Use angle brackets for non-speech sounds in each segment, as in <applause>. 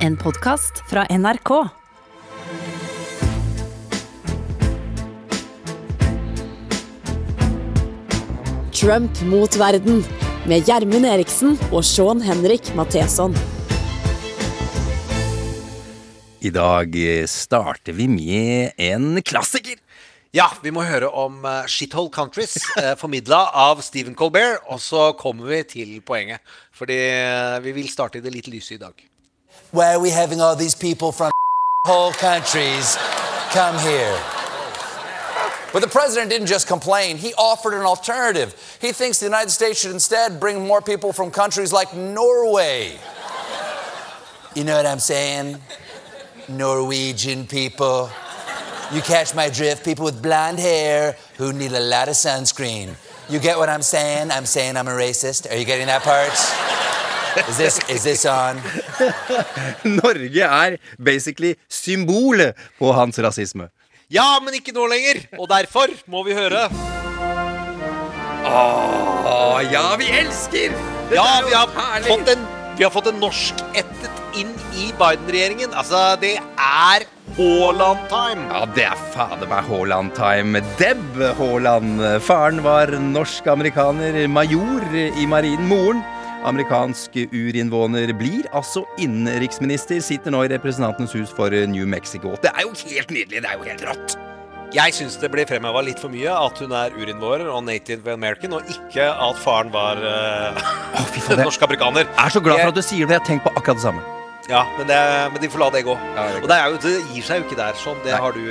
En podkast fra NRK. Trump mot verden med Gjermund Eriksen og Sean Henrik Matheson. I dag eh, starter vi med en klassiker. Ja, vi må høre om uh, Shithole Countries, uh, formidla av Stephen Colbert. Og så kommer vi til poenget. Fordi uh, vi vil starte i det litt lyse i dag. Why are we having all these people from whole countries come here? But the president didn't just complain, he offered an alternative. He thinks the United States should instead bring more people from countries like Norway. You know what I'm saying? Norwegian people. You catch my drift? People with blonde hair who need a lot of sunscreen. You get what I'm saying? I'm saying I'm a racist. Are you getting that part? Is this, is this on? Norge er basically symbolet på hans rasisme. Ja, men ikke nå lenger! Og derfor må vi høre. Åh, ja, vi elsker! Dette Ja, vi har fått en, vi har fått en norskættet inn i Biden-regjeringen. Altså, det er Haaland-time. Ja, det er fader meg Haaland-time. Deb Haaland. Faren var norsk-amerikaner, major i marinen. Moren amerikansk urinnvåner blir altså innenriksminister. Sitter nå i Representantenes hus for New Mexico. Det er jo helt nydelig. Det er jo helt rått. Jeg syns det ble fremheva litt for mye at hun er urinnvårer og native american, og ikke at faren var uh, oh, <laughs> faen, norsk-amerikaner. Jeg er så glad for at du sier det. Jeg har tenkt på akkurat det samme. Ja, men, det, men de får la det gå. Ja, det og det, er jo, det gir seg jo ikke der. Sånn, det Nei. har du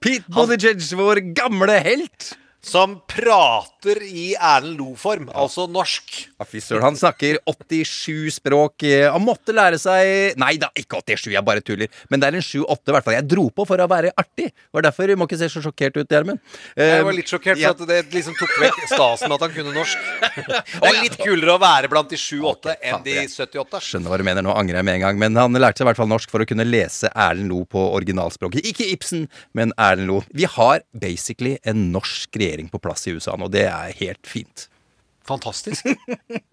Pete Buttigieg, vår gamle helt. Som prater i Erlend Lo-form, altså norsk. Ja, Fy søren, han snakker 87 språk. Eh, Han måtte lære seg Nei da, ikke 87, jeg bare tuller. Men det er en 7-8, i hvert fall. Jeg dro på for å være artig. Det var derfor du må ikke se så sjokkert ut, Gjermund. Eh, Jeg var litt sjokkert, for at det liksom tok vekk stasen med at han kunne norsk. <laughs> Det er litt kulere å være blant de 7-8 enn de 78. Skjønner hva du mener, nå angrer jeg med en gang. Men han lærte seg i hvert fall norsk for å kunne lese Erlend Lo på originalspråket. Ikke Ibsen, men Erlend Lo. Vi har basically en norsk regjering på plass i USA nå. Det er helt fint. Fantastisk.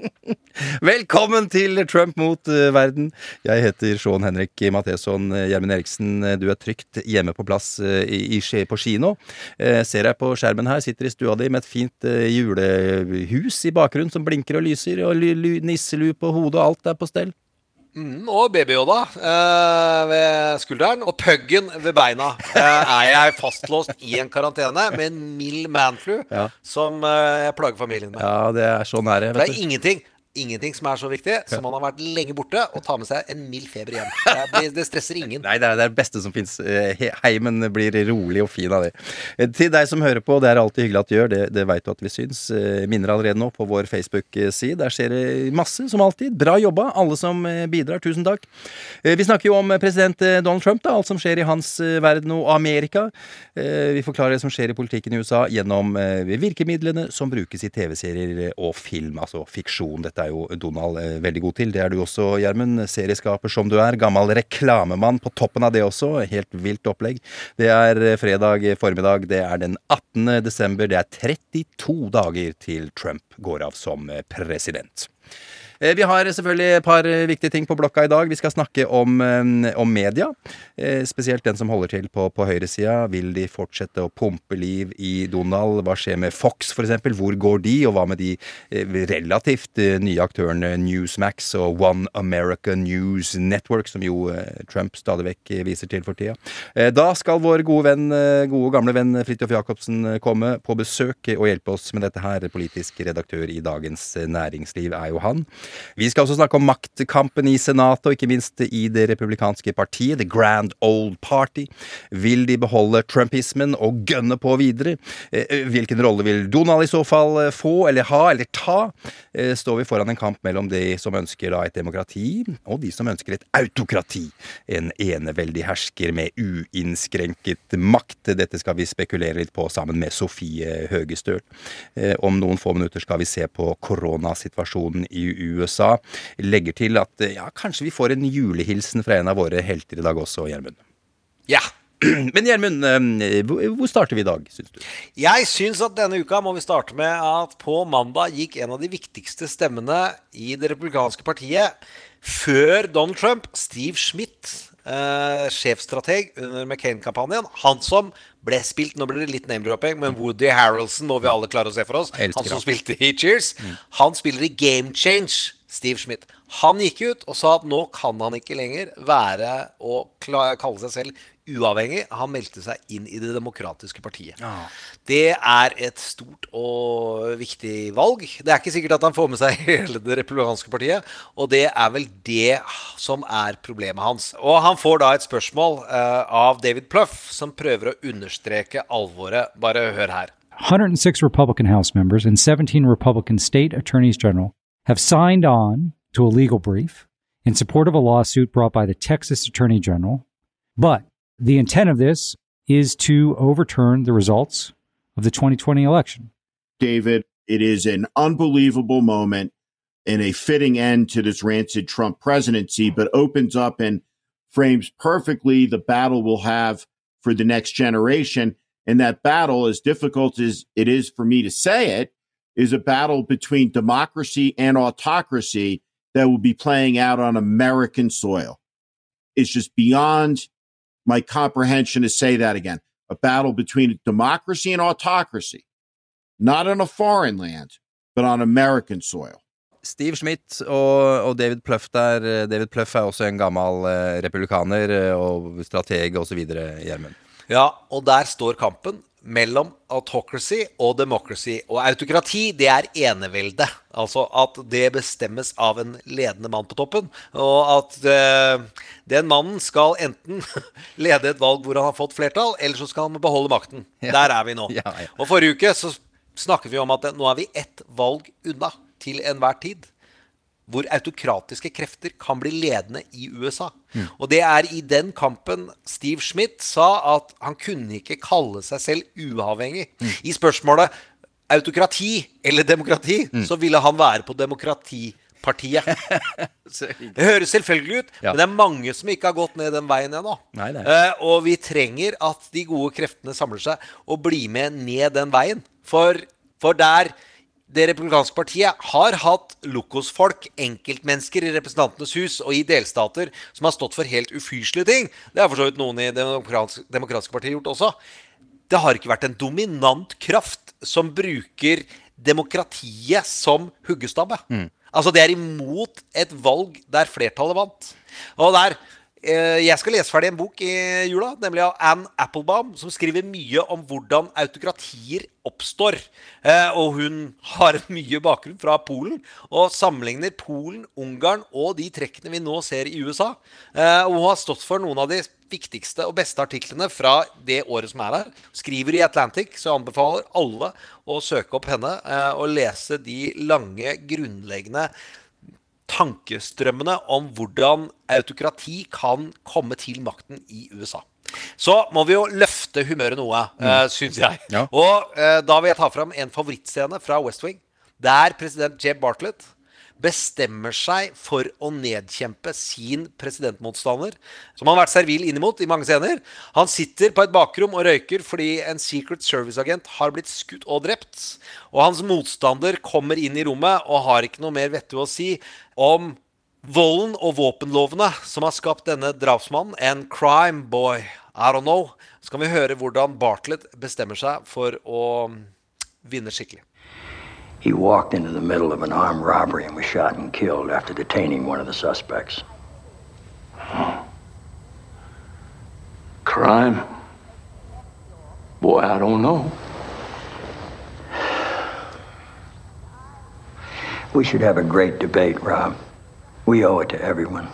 <laughs> Velkommen til Trump mot eh, verden. Jeg heter Sean Henrik Matheson. Eh, Gjermund Eriksen, eh, du er trygt hjemme på plass i, i, på kino. Eh, ser jeg på skjermen her, sitter i stua di med et fint eh, julehus i bakgrunnen som blinker og lyser, og nisselue på hodet, og alt er på stell. Mm, og baby-Yoda eh, ved skulderen. Og puggen ved beina. Eh, er jeg fastlåst i en karantene med en mild manflu Ja. som eh, jeg plager familien med. Ja, det er så nære. Det er ingenting Ingenting som er så viktig som man har vært lenge borte og tar med seg en mild feber hjem. Det, blir, det stresser ingen. Nei, det er det beste som fins. Heimen blir rolig og fin av det. Eh, Til deg som hører på, det er alltid hyggelig at du gjør, det, det veit du at vi syns. Eh, Minner allerede nå på vår Facebook-side. Der skjer det masse, som alltid. Bra jobba, alle som eh, bidrar. Tusen takk. Eh, Vi snakker jo om eh, president eh, Donald Trump, da, alt som skjer i hans eh, verden og Amerika. Eh, Vi forklarer det som skjer i politikken i USA gjennom eh, virkemidlene som brukes i TV-serier og film, altså fiksjon. Dette er jo Donald eh, veldig god til. Det er du også, Gjermund. Serieskaper som du er. Gammel reklamemann på toppen av det også. Helt vilt opplegg. Det er eh, fredag formiddag. Det er den 18. desember. Det er 32 dager til Trump går av som eh, president. Eh, Vi har selvfølgelig et par eh, viktige ting på blokka i dag. Vi skal snakke om, eh, om media. Spesielt den som holder til på, på høyresida. Vil de fortsette å pumpe liv i Donald? Hva skjer med Fox, f.eks.? Hvor går de? Og hva med de relativt nye aktørene Newsmax og One America News Network, som jo Trump stadig vekk viser til for tida? Da skal vår gode venn, gode gamle venn Fridtjof Jacobsen komme på besøk og hjelpe oss med dette her. Politisk redaktør i Dagens Næringsliv er jo han. Vi skal også snakke om maktkampen i Senatet, og ikke minst i det republikanske partiet, The Grand Old Party. Vil de beholde trumpismen og gønne på videre? Eh, Hvilken rolle vil Donald i så fall eh, få, eller ha, eller ta? Eh, Står vi foran en kamp mellom de som ønsker et demokrati, og de som ønsker et autokrati? En eneveldig hersker med uinnskrenket makt. Dette skal vi spekulere litt på sammen med Sofie Høgestøl. Eh, Om noen få minutter skal vi se på koronasituasjonen i USA. Legger til at eh, ja, kanskje vi får en julehilsen fra en av våre helter i dag også, Gjermund. Ja. <clears throat> Men Gjermund, eh, hvor starter vi i dag, syns du? Jeg syns at denne uka må vi starte med at på mandag gikk en av de viktigste stemmene i det republikanske partiet før Donald Trump, Steve Schmidt, eh, sjefstrateg under McCain-kampanjen. Han som ble spilt Nå blir det litt name-dropping, men Woody Harrelson må vi alle klare å se for oss. Han som spilte i Cheers. Han spiller i Game Change, Steve Schmidt. Han gikk ut og sa at nå kan han ikke lenger være og kalle seg selv uavhengig. Han meldte seg inn i Det demokratiske partiet. Det er et stort og viktig valg. Det er ikke sikkert at han får med seg <laughs> hele Det republikanske partiet, og det er vel det som er problemet hans. Og han får da et spørsmål uh, av David Pluff, som prøver å understreke alvoret. Bare hør her. 106 Republican House members and 17 Republican state attorneys general have signed on to a legal brief in support of a lawsuit brought by the Texas Attorney General. But the intent of this is to overturn the results of the 2020 election. David. It is an unbelievable moment and a fitting end to this rancid Trump presidency, but opens up and frames perfectly the battle we'll have for the next generation. And that battle, as difficult as it is for me to say it, is a battle between democracy and autocracy that will be playing out on American soil. It's just beyond my comprehension to say that again. A battle between democracy and autocracy not on a foreign land, but on American soil. Steve Schmidt og, og David Pluff der. eh, David Pluff er også en gammel eh, republikaner eh, og strateg osv., Gjermund. Ja, og der står kampen mellom autocracy og democracy. Og autokrati, det er enevelde. Altså at det bestemmes av en ledende mann på toppen. Og at eh, den mannen skal enten <laughs> lede et valg hvor han har fått flertall, eller så skal han beholde makten. Ja. Der er vi nå. <laughs> Ja, ja. Og forrige uke så snakket vi om at nå er vi ett valg unna til enhver tid hvor autokratiske krefter kan bli ledende i USA. Og det er i den kampen Steve Schmidt sa at han kunne ikke kalle seg selv uavhengig. I spørsmålet autokrati eller demokrati, så ville han være på demokratipartiet. <laughs> Det høres selvfølgelig ut, Ja. men det er mange som ikke har gått ned den veien ennå. Nei, nei. Eh, og vi trenger at de gode kreftene samler seg og blir med ned den veien. For, for der det republikanske partiet har hatt lokosfolk, enkeltmennesker i Representantenes hus og i delstater som har stått for helt ufyselige ting. Det har for så vidt noen i Det demokratiske, partiet gjort også. Det har ikke vært en dominant kraft som bruker demokratiet som huggestabbe. Altså, det er imot et valg der flertallet vant. Og der Jeg skal lese ferdig en bok i jula, nemlig av Anne Applebaum, som skriver mye om hvordan autokratier oppstår. Eh, og hun har <laughs> mye bakgrunn fra Polen, og sammenligner Polen, Ungarn og de trekkene vi nå ser i USA. Eh, og hun har stått for noen av de viktigste og beste artiklene fra det året som er her. Skriver i Atlantic, så jeg anbefaler alle å søke opp henne eh, og lese de lange, grunnleggende tankestrømmene om hvordan autokrati kan komme til makten i USA. Så må vi jo løfte humøret noe, mm. syns jeg. Ja. Og uh, da vil jeg ta fram en favorittscene fra West Wing, der president Jeb Bartlett bestemmer seg for å nedkjempe sin presidentmotstander, som han har vært servil innimot i mange scener. Han sitter på et bakrom og røyker fordi en Secret Service-agent har blitt skutt og drept. Og hans motstander kommer inn i rommet og har ikke noe mer vettug å si om volden og våpenlovene som har skapt denne drapsmannen. En crime boy. I don't know. Så kan vi høre hvordan Bartlett bestemmer seg for å vinne skikkelig. He walked into the middle of an armed robbery and was shot and killed after detaining one of the suspects. Crime? Boy, I don't know. We should have a great debate, Rob. We owe it to everyone.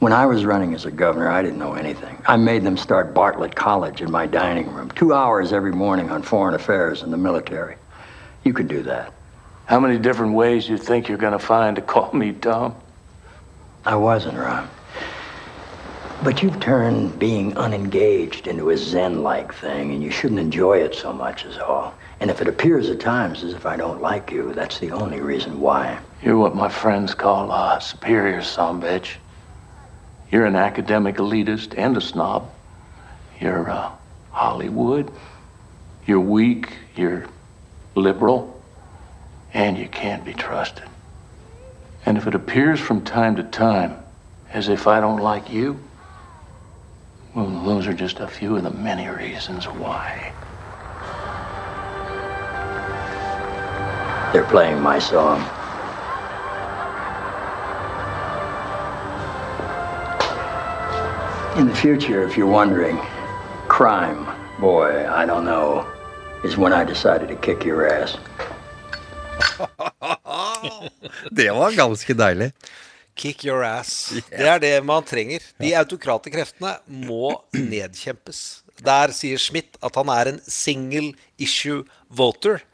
When I was running as a governor, I didn't know anything. I made them start Bartlett College in my dining room, two hours every morning on foreign affairs and the military. You could do that. How many different ways you think you're gonna find to call me Tom? I wasn't, Rob. But you've turned being unengaged into a Zen like thing, and you shouldn't enjoy it so much, as all. And if it appears at times as if I don't like you, that's the only reason why. You're what my friends call a superior son bitch. You're an academic elitist and a snob. You're uh, Hollywood. You're weak. You're liberal. And you can't be trusted. And if it appears from time to time as if I don't like you, well, those are just a few of the many reasons why. They're playing my song. In the future, if you're wondering, crime, boy, I don't know, is when I decided to kick your ass. <laughs> Det var ganske deilig. Kick your ass. Det er det man trenger. De autokrate kreftene må nedkjempes. Der sier Schmidt at han er en single issue voter.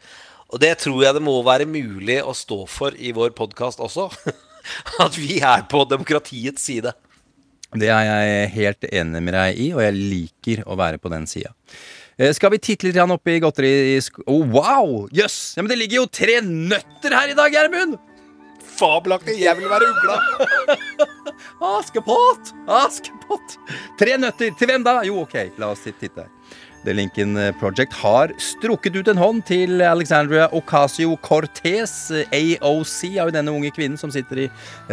Og det tror jeg det må være mulig å stå for i vår podkast også. <laughs> At vi er på demokratiets side. Det er jeg helt enig med deg i, og jeg liker å være på den sida. Eh, Skal vi titte litt opp i godteri... Oh, wow! Jøss! Yes. Ja, men det ligger jo tre nøtter her i dag, Gjermund! Fabelaktig. Jeg vil være ugla. <laughs> Askepott! Askepott! Tre nøtter. Til hvem da? Jo, ok, la oss titte. The Lincoln Project har strukket ut en hånd til Alexandria Ocasio-Cortez. AOC er jo denne unge kvinnen som sitter i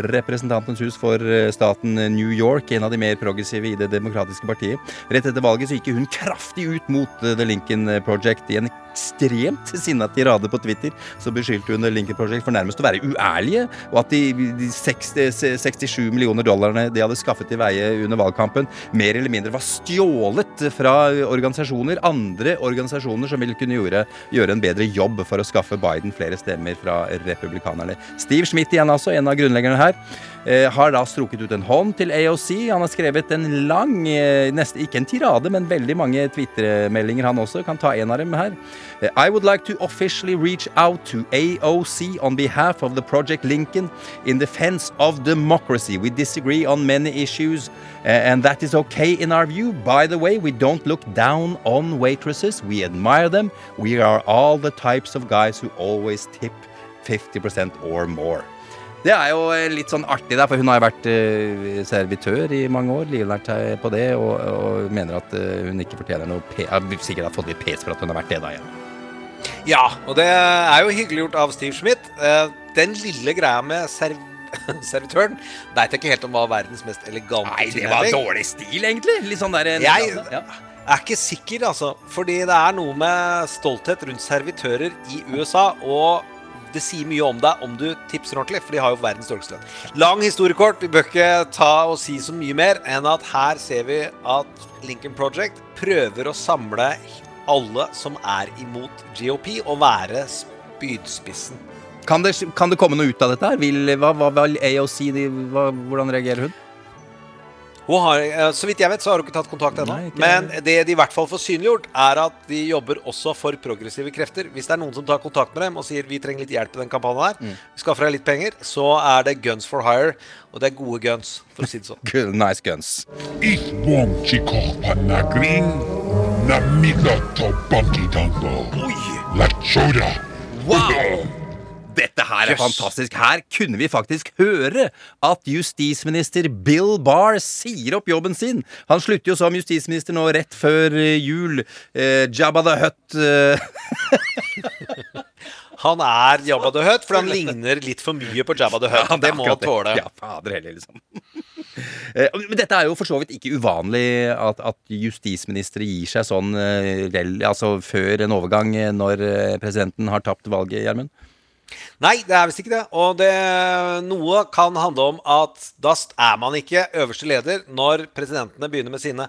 Representantens hus for eh, staten New York, en av de mer progressive i Det demokratiske partiet. Rett etter valget så gikk hun kraftig ut mot eh, The Lincoln Project i en ekstremt sinna tirade på Twitter. Så beskyldte hun The Lincoln Project for nærmest å være uærlige, og at de, de 60, 67 millioner dollarene de hadde skaffet til veie under valgkampen, mer eller mindre var stjålet fra organisasjoner, andre organisasjoner som vil kunne gjøre, gjøre en bedre jobb for å skaffe Biden flere stemmer fra republikanerne. Steve Schmidt igjen, altså, en av grunnleggerne her, har da strukket ut en hånd til AOC. Han har skrevet en lang, eh, nesten ikke en tirade, men veldig mange Twitter-meldinger, han også. Kan ta en av dem her. Uh, I would like to officially reach out to AOC on behalf of the Project Lincoln in defense of democracy. We disagree on many issues, and that is okay in our view. By the way, we don't look down on waitresses, we admire them. We are all the types of guys who always tip 50% or more. Det er jo eh, litt sånn artig, der, for hun har jo vært uh, servitør i mange år. Livnært seg på det, og, og mener at uh, hun ikke fortjener noe pe Sikkert har fått litt pes for at hun har vært det, da igjen. Ja, og det er jo hyggelig gjort av Steve Schmidt. Uh, den lille greia med serv <laughs> servitøren Veit jeg ikke helt om var verdens mest elegante Nei, det var dårlig stil, egentlig. Litt sånn der Jeg ja. er ikke sikker, altså. Fordi det er noe med stolthet rundt servitører i USA. og det sier mye om deg om du tipser ordentlig, for de har jo verdens dårligste lønn. Lang historiekort. Vi bør ikke ta og si så mye mer enn at her ser vi at Lincoln Project prøver å samle alle som er imot GOP, og være spydspissen. Kan det, kan det komme noe ut av dette? her? Vil, hva, hva, hva AOC, de, hva, hvordan reagerer hun? Hun har, eh, så vidt jeg vet, så har hun ikke tatt kontakt ennå. Men det de i hvert fall får synliggjort, er at de jobber også for progressive krefter. Hvis det er noen som tar kontakt med dem og sier vi trenger litt hjelp i den kampanjen her, Mm. vi skaffer deg litt penger, så er det guns for hire. Og det er gode guns, for å si det sånn. <laughs> Good, nice guns. Wow! <laughs> Dette her er Yes. fantastisk. Her kunne vi faktisk høre at justisminister Bill Barr sier opp jobben sin. Han slutter jo som justisminister nå rett før eh, jul. Eh, Jabba the Hutt eh, <laughs> Han er Jabba the Hutt, for han ligner litt for mye på Jabba the Hutt. Ja, det det må han tåle. Ja, fader heller, liksom. <laughs> Eh, Men dette er jo for så vidt ikke uvanlig at, at justisministre gir seg sånn eh, altså før en overgang når presidenten har tapt valget, Gjermund. Nei, det er visst ikke det. Og det, noe kan handle om at da er man ikke øverste leder når presidentene begynner med sine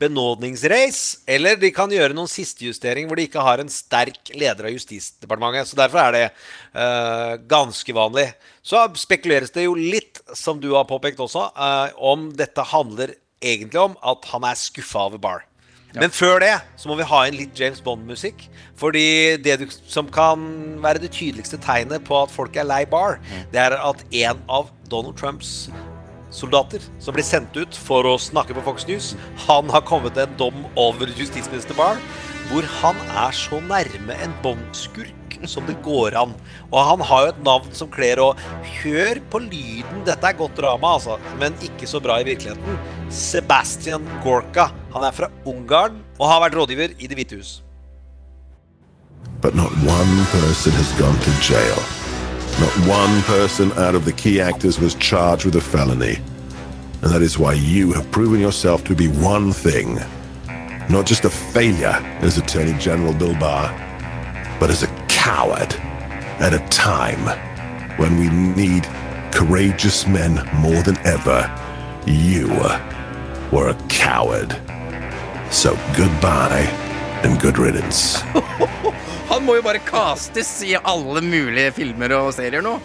benådningsrace, eller de kan gjøre noen sistejustering hvor de ikke har en sterk leder av Justisdepartementet. Så derfor er det uh, ganske vanlig. Så spekuleres det jo litt, som du har påpekt også, uh, om dette handler egentlig om at han er skuffa over Barr. Men før det så må vi ha inn litt James Bond-musikk. Fordi det du, som kan være det tydeligste tegnet på at folk er lei bar, det er at en av Donald Trumps soldater som blir sendt ut for å snakke på Fox News, han har kommet til en dom over justisminister Barr, hvor han er så nærme en Bond-skurk som det går an. Og han har jo et navn som kler å Hør på lyden, dette er godt drama, altså, men ikke så bra i virkeligheten. Sebastian Gorka. Han er fra Ungarn og har vært rådgiver i Det hvite hus. But not one person has gone to jail. Not one person out of the key actors was charged with a felony. And that is why you have proven yourself to be one thing. Not just a failure as Attorney General Bill Barr, but as a coward at a time when we need courageous men more than ever. You were a coward. So goodbye and good riddance. <laughs> Han må jo bare castes i alle mulige filmer og serier nå.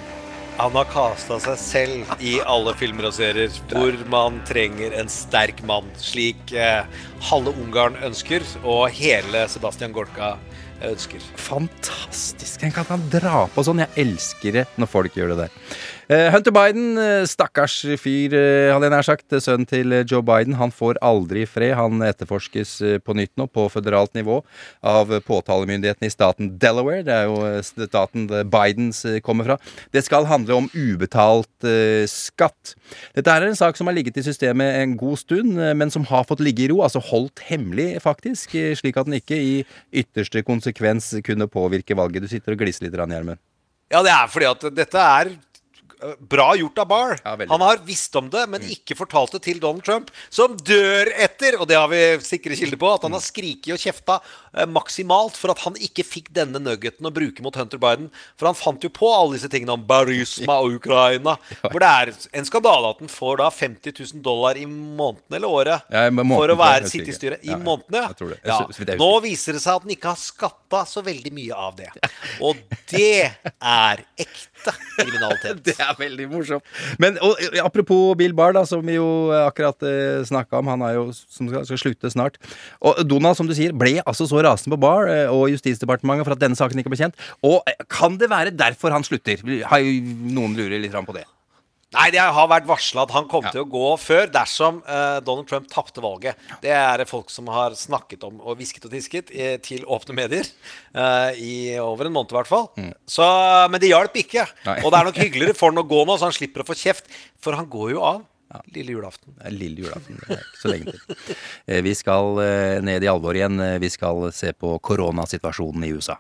Han har casta seg selv i alle filmer og serier hvor man trenger en sterk mann, slik eh, halve Ungarn ønsker, og hele Sebastian Gorka ønsker. Fantastisk. Tenk at han drar på sånn. Jeg elsker det når folk gjør det der. Eh, Hunter Biden, eh, stakkars fyr, eh, hadde jeg nær sagt. Sønnen til Joe Biden. Han får aldri fred. Han etterforskes på nytt nå, på føderalt nivå, av påtalemyndigheten i staten Delaware. Det er jo staten Bidens kommer fra. Det skal handle om ubetalt skatt. Dette er en sak som har ligget i systemet en god stund, men som har fått ligge i ro. Altså holdt hemmelig, faktisk, slik at den ikke i ytterste konsekvens kunne påvirke valget. Du sitter og gliser litt, Gjermund. Ja, det er fordi at dette er bra gjort av Barr. Ja, han har visst om det, men ikke fortalt det til Donald Trump, som dør etter, og det har vi sikre kilder på, at han har skriket og kjefta eh, maksimalt for at han ikke fikk denne nuggeten å bruke mot Hunter Biden. For han fant jo på alle disse tingene om barisma og Ukraina. <laughs> Hvor det er en skandale at han får da 50 000 dollar i måneden eller året Ja, måneden, for å være sitte i styret. I Ja, ja. ja. Ja. Nå viser det seg at han ikke har skatta så veldig mye av det. <laughs> Og det er ekte kriminalitet. <laughs> Det er veldig morsomt. Men og, eh, apropos Bill Barr, da, som vi jo akkurat eh, snakka om. Han er jo som skal, skal slutte snart. Og Donald, som du sier, ble altså så rasende på Barr eh, og Justisdepartementet for at denne saken ikke ble kjent. Og eh, kan det være derfor han slutter? Har jo noen lurer litt på det. Nei, det har vært varsla at han kom til å gå før dersom uh, Donald Trump tapte valget. Det er det folk som har snakket om og hvisket og tisket i, til åpne medier. uh, I over en måned, i hvert fall. Så, men det hjalp ikke. Nei. Og det er nok hyggeligere for han å gå nå, så han slipper å få kjeft. For han går jo av lille julaften. Lille julaften. Det er ikke så lenge til. Eh, Vi skal eh, ned i alvor igjen. Eh, Vi skal se på koronasituasjonen i USA.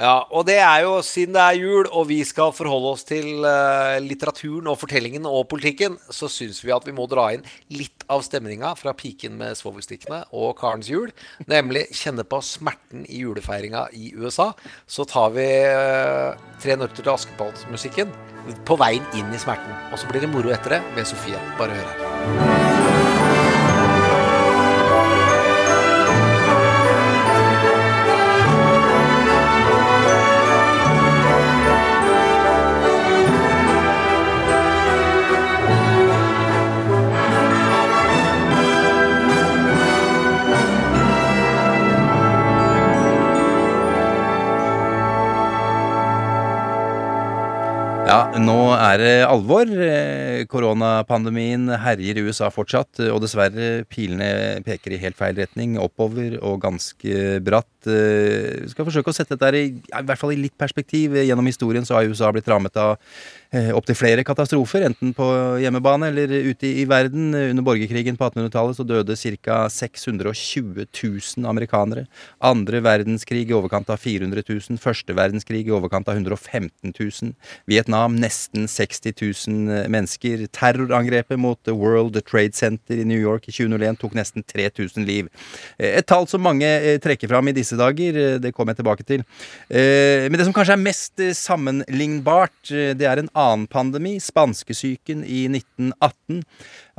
Ja, og det er jo siden det er jul, og vi skal forholde oss til uh, litteraturen og fortellingen og politikken, så syns vi at vi må dra inn litt av stemninga fra Piken med svovelstikkene og Karens jul. Nemlig kjenne på smerten i julefeiringa i USA. Så tar vi uh, Tre nøtter til Askepott-musikken på veien inn i smerten. Og så blir det moro etter det med Sofie. Bare hør her. Nå er det alvor. Eh, Koronapandemien herjer i USA fortsatt, og dessverre pilene peker i helt feil retning, oppover og ganske bratt. Eh, Vi skal forsøke å sette dette i, i hvert fall i litt perspektiv. Gjennom historien så har USA blitt rammet av eh, opptil flere katastrofer, enten på hjemmebane eller ute i, verden. Under borgerkrigen på 1800-tallet så døde ca. 620 000 amerikanere. Andre verdenskrig i overkant av 400 000. Første verdenskrig i overkant av 115 000. Vietnam nesten 60 000 mennesker. Terrorangrepet mot World Trade Center i New York i 2001 tok nesten 3000 liv. Eh, Et tall som mange eh, trekker fram i disse dager, eh, det kommer jeg tilbake til. Eh, Men det som kanskje er mest eh, sammenlignbart, eh, det er en annen pandemi, spanskesyken i 1918.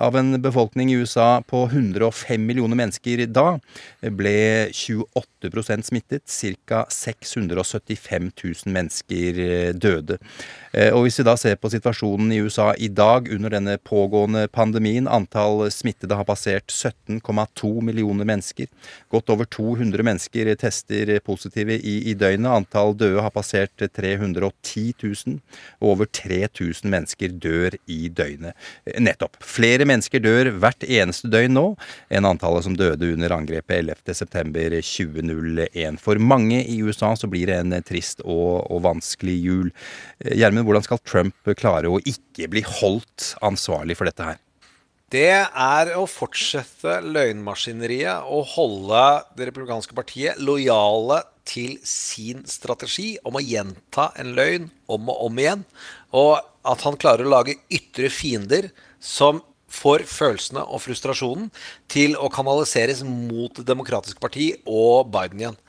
Av en befolkning i USA på 105 millioner mennesker da, ble 28 smittet. Ca. 675 000 mennesker eh, døde. Eh, Og hvis vi da ser på situasjonen i USA i dag under denne pågående pandemien, antall smittede har passert 17,2 millioner mennesker. Godt over 200 mennesker tester positive i, i døgnet. Antall døde har passert 310 000. Og over 3000 mennesker dør i døgnet. Eh, Nettopp. Flere mennesker dør hvert eneste døgn nå, enn antallet som døde under angrepet 11.9.2001. For mange i USA så blir det en trist og, og vanskelig jul. Eh, Gjermund, hvordan skal Trump klare å ikke bli holdt ansvarlig for dette her? Det er å fortsette løgnmaskineriet og holde det republikanske partiet lojale til sin strategi om å gjenta en løgn om og om igjen. Og at han klarer å lage ytre fiender som får følelsene og frustrasjonen til å kanaliseres mot Det demokratiske parti og Biden igjen.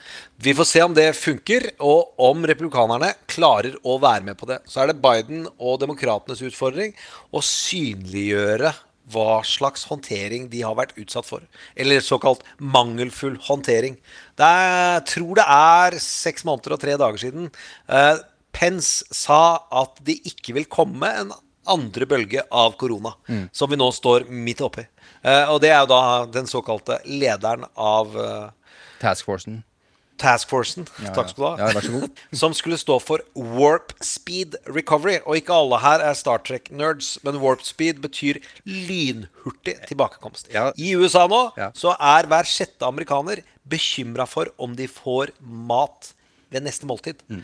Vi får se om det funker, og om republikanerne klarer å være med på det. Så er det Biden og demokratenes utfordring å synliggjøre hva slags håndtering de har vært utsatt for. Eller såkalt mangelfull håndtering. Er, jeg tror det er seks måneder og tre dager siden eh, Pence sa at det ikke vil komme en andre bølge av korona, Mm. som vi nå står midt oppi. Uh, og det er jo da den såkalte lederen av eh, Taskforcen. Taskforcen, Ja, takk skal du ha, ja, <laughs> som skulle stå for Warp Speed Recovery. Og ikke alle her er Star Trek-nerds, men Warp Speed betyr lynhurtig tilbakekomst. I USA nå så er hver sjette amerikaner bekymra for om de får mat ved neste måltid. Mm.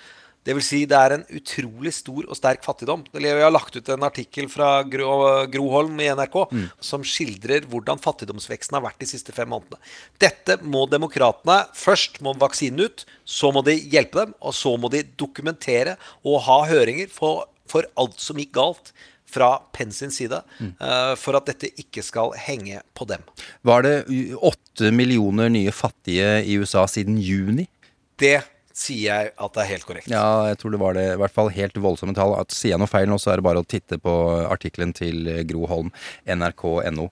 Det vil si det er en utrolig stor og sterk fattigdom. Vi har lagt ut en artikkel fra Gro, Groholm i NRK Mm. som skildrer hvordan fattigdomsveksten har vært de siste fem månedene. Dette må demokratene Først må vaksinen ut, så må de hjelpe dem, og så må de dokumentere og ha høringer for, for alt som gikk galt fra Penn sin side, Mm. uh, for at dette ikke skal henge på dem. Var det åtte millioner nye fattige i USA siden juni? Det sier jeg at det er helt korrekt. Ja, jeg tror det var det. I hvert fall helt voldsomme tall. At Sier jeg noe feil nå, så er det bare å titte på artikkelen til Gro Holm, nrk.no.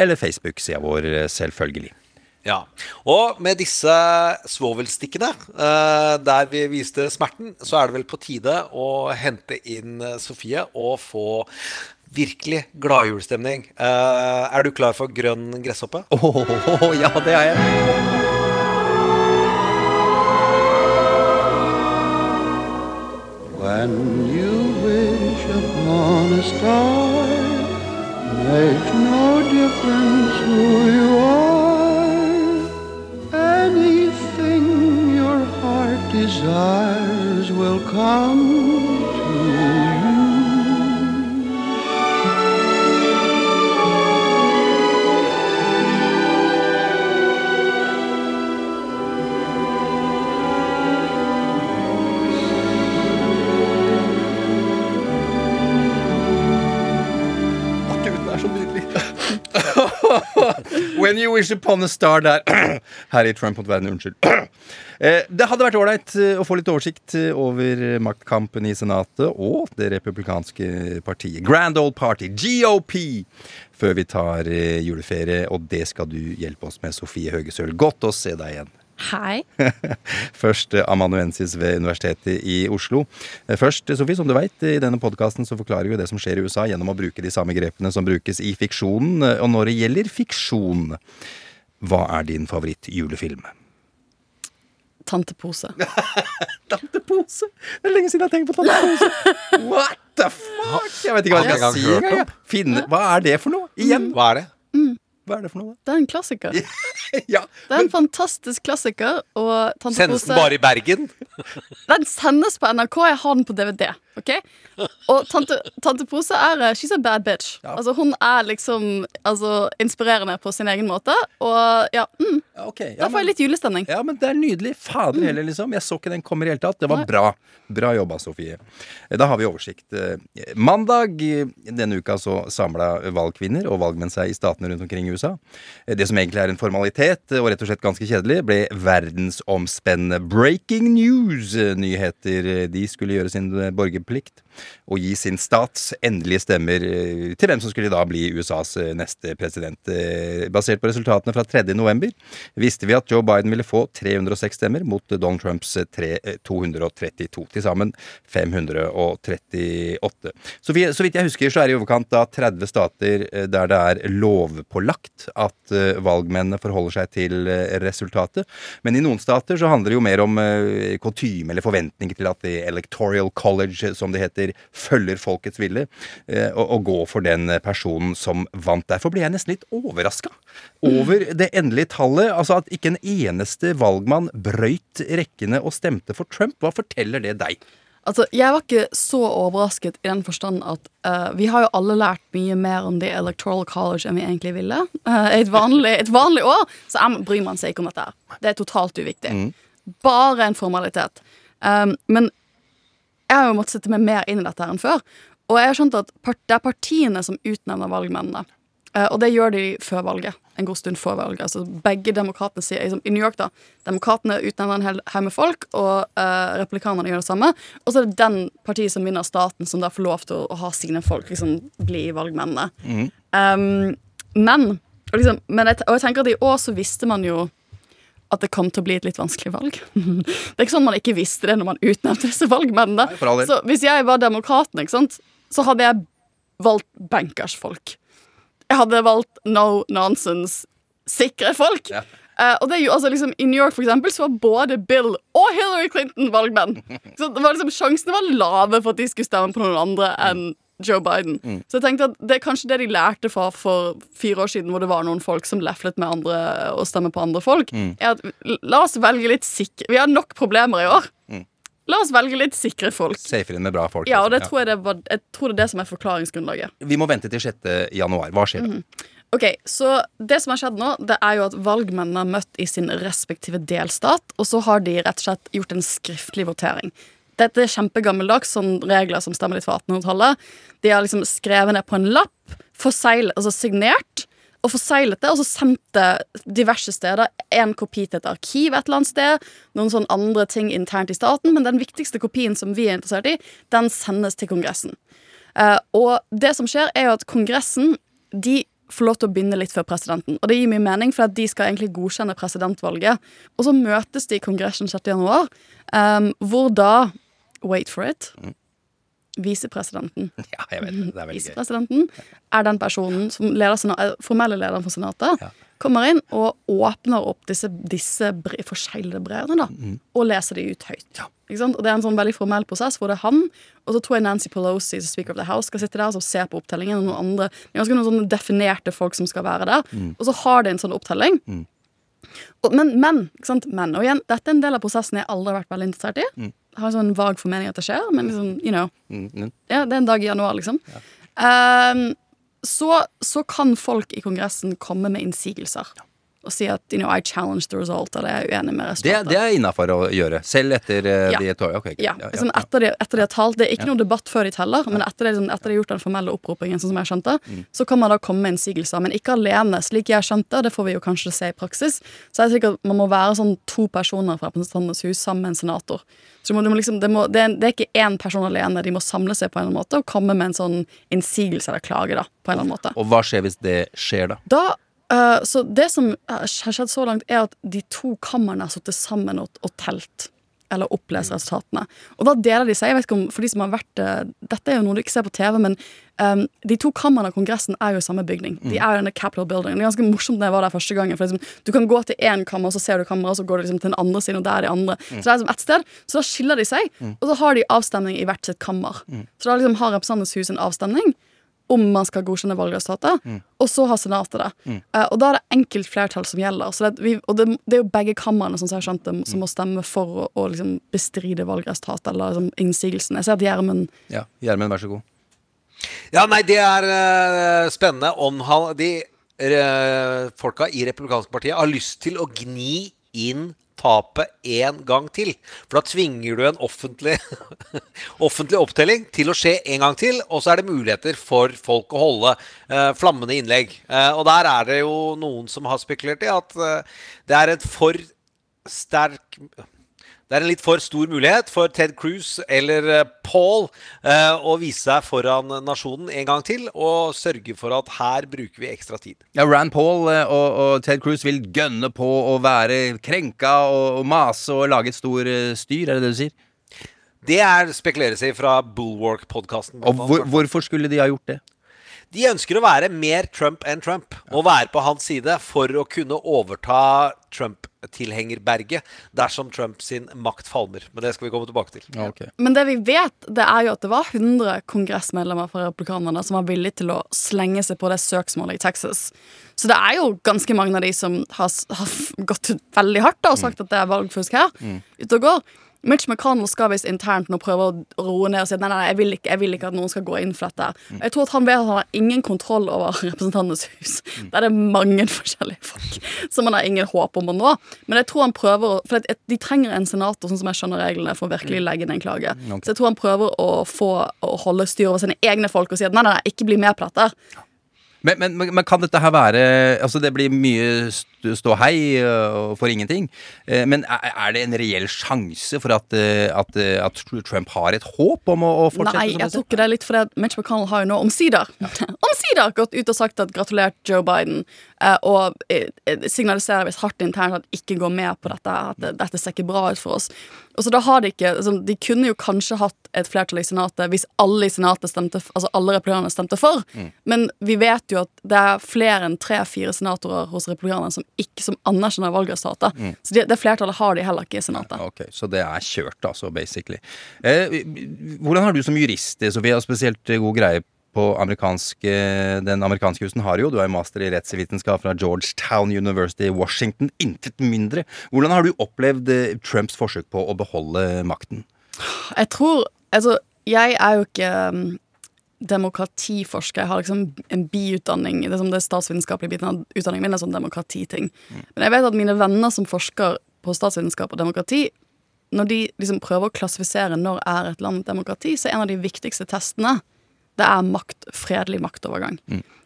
Eller Facebook-sida vår, selvfølgelig. Ja, Og med disse svovelstikkene, eh, der vi viste smerten, så er det vel på tide å hente inn eh, Sofie og få virkelig gladjulstemning. Eh, er du klar for grønn gresshoppe? Åh, ja, det er jeg. When you wish upon a star, makes no difference who you are. Anything your heart desires will come When you wish upon a star der. <clears throat> I Trump mot verden, unnskyld. <clears throat> Eh, Det hadde vært ålreit eh, å få litt oversikt eh, over maktkampen i Senatet og det republikanske partiet. Grand Old Party, GOP, før vi tar juleferie. Og det skal du hjelpe oss med, Sofie Høgesøl. Godt å se deg igjen. Hei. <laughs> Først eh, amanuensis ved Universitetet i Oslo. Eh, Først, eh, Sofie, som du vet, i denne podkasten så forklarer vi det som skjer i USA gjennom å bruke de samme grepene som brukes i fiksjonen. Og når det gjelder fiksjon, hva er din favoritt-julefilm? Tantepose. <laughs> Tantepose? Det er lenge siden jeg har tenkt på tantepose. <laughs> What the fuck? Jeg vet ikke hva jeg skal si engang. Hva er det for noe? Igjen. Hva er det? Mm. Hva er det for noe? Det er en klassiker. ja, <laughs> det er en fantastisk klassiker. Og Sendes den bare i Bergen? Den sendes på NRK. Jeg har den på DVD. Ok? Og Tante, tante Pose er eh, She's a bad bitch. Altså Hun er liksom altså, inspirerende på sin egen måte. Og ja, mm. okay, Da får jeg litt julestemning. Ja, men det er nydelig. Fader heller, liksom. Jeg så ikke den kommer i hele tatt. Det var Nei. bra. Bra jobba, Sofie. Da har vi oversikt. Eh, Mandag eh, denne uka så samla valgkvinner og valgmenn seg i statene rundt omkring i USA. Det som egentlig er en formalitet og rett og slett ganske kjedelig, ble verdensomspennende breaking news-nyheter. De skulle gjøre sin eh, borgerplikt og gi sin stats endelige stemmer eh, til hvem som skulle da bli USAs eh, neste president. Eh, Basert på resultatene fra 3. november visste vi at Joe Biden ville få 306 stemmer mot Donald Trumps eh, tre- eh, 232. Til sammen 538. Så, vi, så vidt jeg husker, så er det i overkant av 30 stater der det er lovpålagt at valgmennene forholder seg til resultatet. Men i noen stater så handler det jo mer om kutyme eller forventninger til at The Electoral College, som det heter, presidenter følger folkets vilje, eh, og, og går for den personen som vant. Derfor ble jeg nesten litt overraska over det endelige tallet. Altså at ikke en eneste valgmann brøyt rekkene og stemte for Trump. Hva forteller det deg? Altså, Jeg var ikke så overrasket i den forstand at uh, vi har jo alle lært mye mer om The Electoral College enn vi egentlig ville. Uh, et, vanlig, et vanlig år så bryr man seg ikke om dette. her. Det er totalt uviktig. Bare en formalitet. Um, men jeg har jo måttet sette meg mer inn i dette her enn før. Og jeg har skjønt at det er partiene som utnevner valgmennene. Eh, og det gjør de før valget. En god stund før valget. Altså begge demokratene sier liksom, I New York, da. Demokratene utnevner en hel haug med folk, og uh, republikanerne gjør det samme. Og så er det den partiet som vinner staten, som da får lov til å, å ha sine folk liksom bli valgmennene. Um, men og, liksom, men jeg, og jeg tenker at i år så visste man jo at det kom til å bli et litt vanskelig valg. <laughs> det er ikke sånn man ikke visste det når man utnevnte disse valgmennene. Nei. Så hvis jeg var demokraten, sant, så hadde jeg valgt bankers folk. Jeg hadde valgt no nonsense, sikre folk. Eh, og det er jo, altså liksom, I New York for eksempel, så var både Bill og Hillary Clinton valgmenn. Så det var liksom, Sjansene var lave for at de skulle stemme på noen andre enn Joe Biden. Så jeg tenkte at det er kanskje det de lærte fra for fire år siden, hvor det var noen folk som leflet med andre og stemmer på andre folk. er at La oss velge litt sikre Vi har nok problemer i år. La oss velge litt sikre folk. Safer inn med bra folk. Ja, og det ja. tror jeg, det var, jeg tror det er det som er forklaringsgrunnlaget. Vi må vente til 6. januar. Hva skjer da? Ok, så Det som har skjedd nå, det er jo at valgmennene har møtt i sin respektive delstat, og så har de rett og slett gjort en skriftlig votering. Dette er kjempegammeldags, sånn regler som stemmer litt fra 1800-tallet. De har liksom skrevet ned på en lapp, forseglet, altså signert, og forseglet det, og så sendt det diverse steder. En kopi til et arkiv et eller annet sted, noen sånne andre ting internt i staten, men den viktigste kopien som vi er interessert i, den sendes til Kongressen. Uh, og det som skjer, er jo at Kongressen de får lov til å begynne litt før presidenten. Og det gir mye mening, for de skal egentlig godkjenne presidentvalget. Og så møtes de i Kongressen 6. januar, um, hvor da Wait for it. Visepresidenten. <laughs> Ja, jeg vet det. Det er veldig. Visepresidenten er den personen som leder er formelle lederen for Senatet. Kommer inn og åpner opp disse, disse brev, forseglede brevene da, Mm. og leser de ut høyt. Ikke sant? Og Det er en sånn veldig formell prosess hvor det er han og så tror jeg Nancy Pelosi, Speaker of the House, skal sitte der og se på opptellingen. Og noen andre, det er ganske noen sånne definerte folk som skal være der. Mm. Og så har de en sånn opptelling. Og, men, men, men, og igjen, dette er en del av prosessen jeg aldri har vært veldig interessert i. Har en sånn vag formening at det skjer, men liksom, you know. Mm. Ja, det er en dag i januar, liksom. Ehm, så, så kan folk i Kongressen komme med innsigelser. Og si at you know, I challenge the result, eller jeg er uenig med Det, resultatet. det er innafor å gjøre, selv etter uh, Ja. de tolv okay. Ja, Ja, ja, ja. etter, de, etter de har talt Det er ikke Ja. noe debatt før de teller, men etter de, etter de har gjort den formelle oppropingen, sånn som jeg skjønte, Mm. så kan man da komme med innsigelser, men ikke alene, slik jeg skjønte, det får vi jo kanskje se i praksis. Så er det sikkert man må være sånn to personer fra Representantenes hus sammen med en senator. Så du må, du må liksom, det, må, det, er, det er ikke én person alene, de må samle seg på en eller annen måte og komme med en sånn innsigelse eller klage, da, på en eller annen måte. Og hva skjer hvis det skjer, da? Da, eh, så det som har skjedd så langt, er at de to kamrene har sittet sammen og, og telt. Eller opplest resultatene. Og da deler de seg. jeg vet ikke om, for de som har vært, uh, Dette er jo noe du ikke ser på TV, men um, de to kamrene av Kongressen er jo i samme bygning. De Mm. er jo i denne Capitol Building. Det er ganske morsomt da jeg var der første gangen. For liksom, Du kan gå til én kammer, og så ser du kammeret, og så går du liksom til den andre siden, og der er de andre. Mm. Så det er liksom ett sted. Så da skiller de seg, Mm. og så har de avstemning i hvert sitt kammer. Mm. Så da liksom har Representantenes hus en avstemning om man skal godkjenne valgresultatet, Mm. og så har Senatet det. Mm. Uh, og da er det enkelt flertall som gjelder. Så det, vi, og det, det er jo begge kamrene som, jeg skjønt det, som må stemme for å, å liksom bestride valgresultatet eller liksom innsigelsen. Jeg ser at Gjermund Ja, Gjermund, vær så god. Ja, nei, det er uh, spennende om han, de uh, folka i Republikanske partiet har lyst til å gni inn tapet en gang til. For da tvinger du en offentlig, <laughs> offentlig opptelling til å skje en gang til, og så er det muligheter for folk å holde eh, flammende innlegg. Eh, og der er det jo noen som har spekulert i at eh, det er et for sterk det er en litt for stor mulighet for Ted Cruz eller eh, Paul eh, å vise seg foran nasjonen en gang til og sørge for at her bruker vi ekstra tid. Ja, Rand Paul eh, og, og Ted Cruz vil gønne på å være krenka og, og mase og lage et stor eh, styr, er det det du sier? Det er spekuleres i fra Bulwark-podkasten. Hvor, hvorfor skulle de ha gjort det? De ønsker å være mer Trump enn Trump, og være på hans side for å kunne overta Trump-tilhengerberget dersom Trump sin makt falmer. Men det skal vi komme tilbake til. Men det vi vet, det er jo at det var 100 kongressmedlemmer fra republikanerne som var villige til å slenge seg på det søksmålet i Texas. Så det er jo ganske mange av de som har, har gått ut veldig hardt da, og sagt at det er valgfusk her. Mm. Ute og går. Mitch McConnell skal visst internt nå prøve å roe ned og si nei, nei, jeg vil, ikke, jeg vil ikke at noen skal gå inn for dette. Mm. Jeg tror at han vet at han har ingen kontroll over <laughs> Representantenes hus. Mm. Der er det mange <laughs> forskjellige folk som han har ingen håp om å nå. Men jeg tror han prøver å- For de trenger en senator, sånn som jeg skjønner reglene, for å virkelig legge inn en klage. Okay. Så jeg tror han prøver å få å holde styr over sine egne folk og si at nei, nei, nei ikke bli med på dette. Men, men, men kan dette her være Altså, det blir mye st- ståhei for ingenting. Eh, Men er det en reell sjanse for at, øh, at, øh, at Trump har et håp om å, å fortsette? Nei, jeg tok tror ikke det er litt fordi Mitch McConnell har jo nå omsider <laughs> Omsider gått ut og sagt at gratulert Joe Biden, eh, og eh, eh, signaliserer visst hardt internt at ikke går med på dette, at dette ser ikke bra ut for oss. Og så da har De ikke, altså, de kunne jo kanskje hatt et flertall i Senatet hvis alle i Senatet stemte, altså alle republikanerne stemte for, men vi vet jo at det er flere enn tre-fire senatorer hos republikanerne som ikke som anerkjenner valgresultatet. Mm. Så de, det flertallet har de heller ikke i Senatet. Ok, Så det er kjørt, altså, basically. Eh, hvordan har du som jurist, Sofie, har spesielt eh, god greie på amerikansk, eh, den amerikanske husen har jo, du er jo master i rettsvitenskap fra Georgetown University i Washington, intet mindre. Hvordan har du opplevd eh, Trumps forsøk på å beholde makten? Jeg tror Altså, jeg er jo ikke um, demokratiforsker. Jeg har liksom en biutdanning. Det er som det statsvitenskapelige biten av utdanningen min er sånn demokratiting. Men jeg vet at mine venner som forsker på statsvitenskap og demokrati, når de liksom prøver å klassifisere når er et land demokrati, så er en av de viktigste testene det er makt, fredelig maktovergang.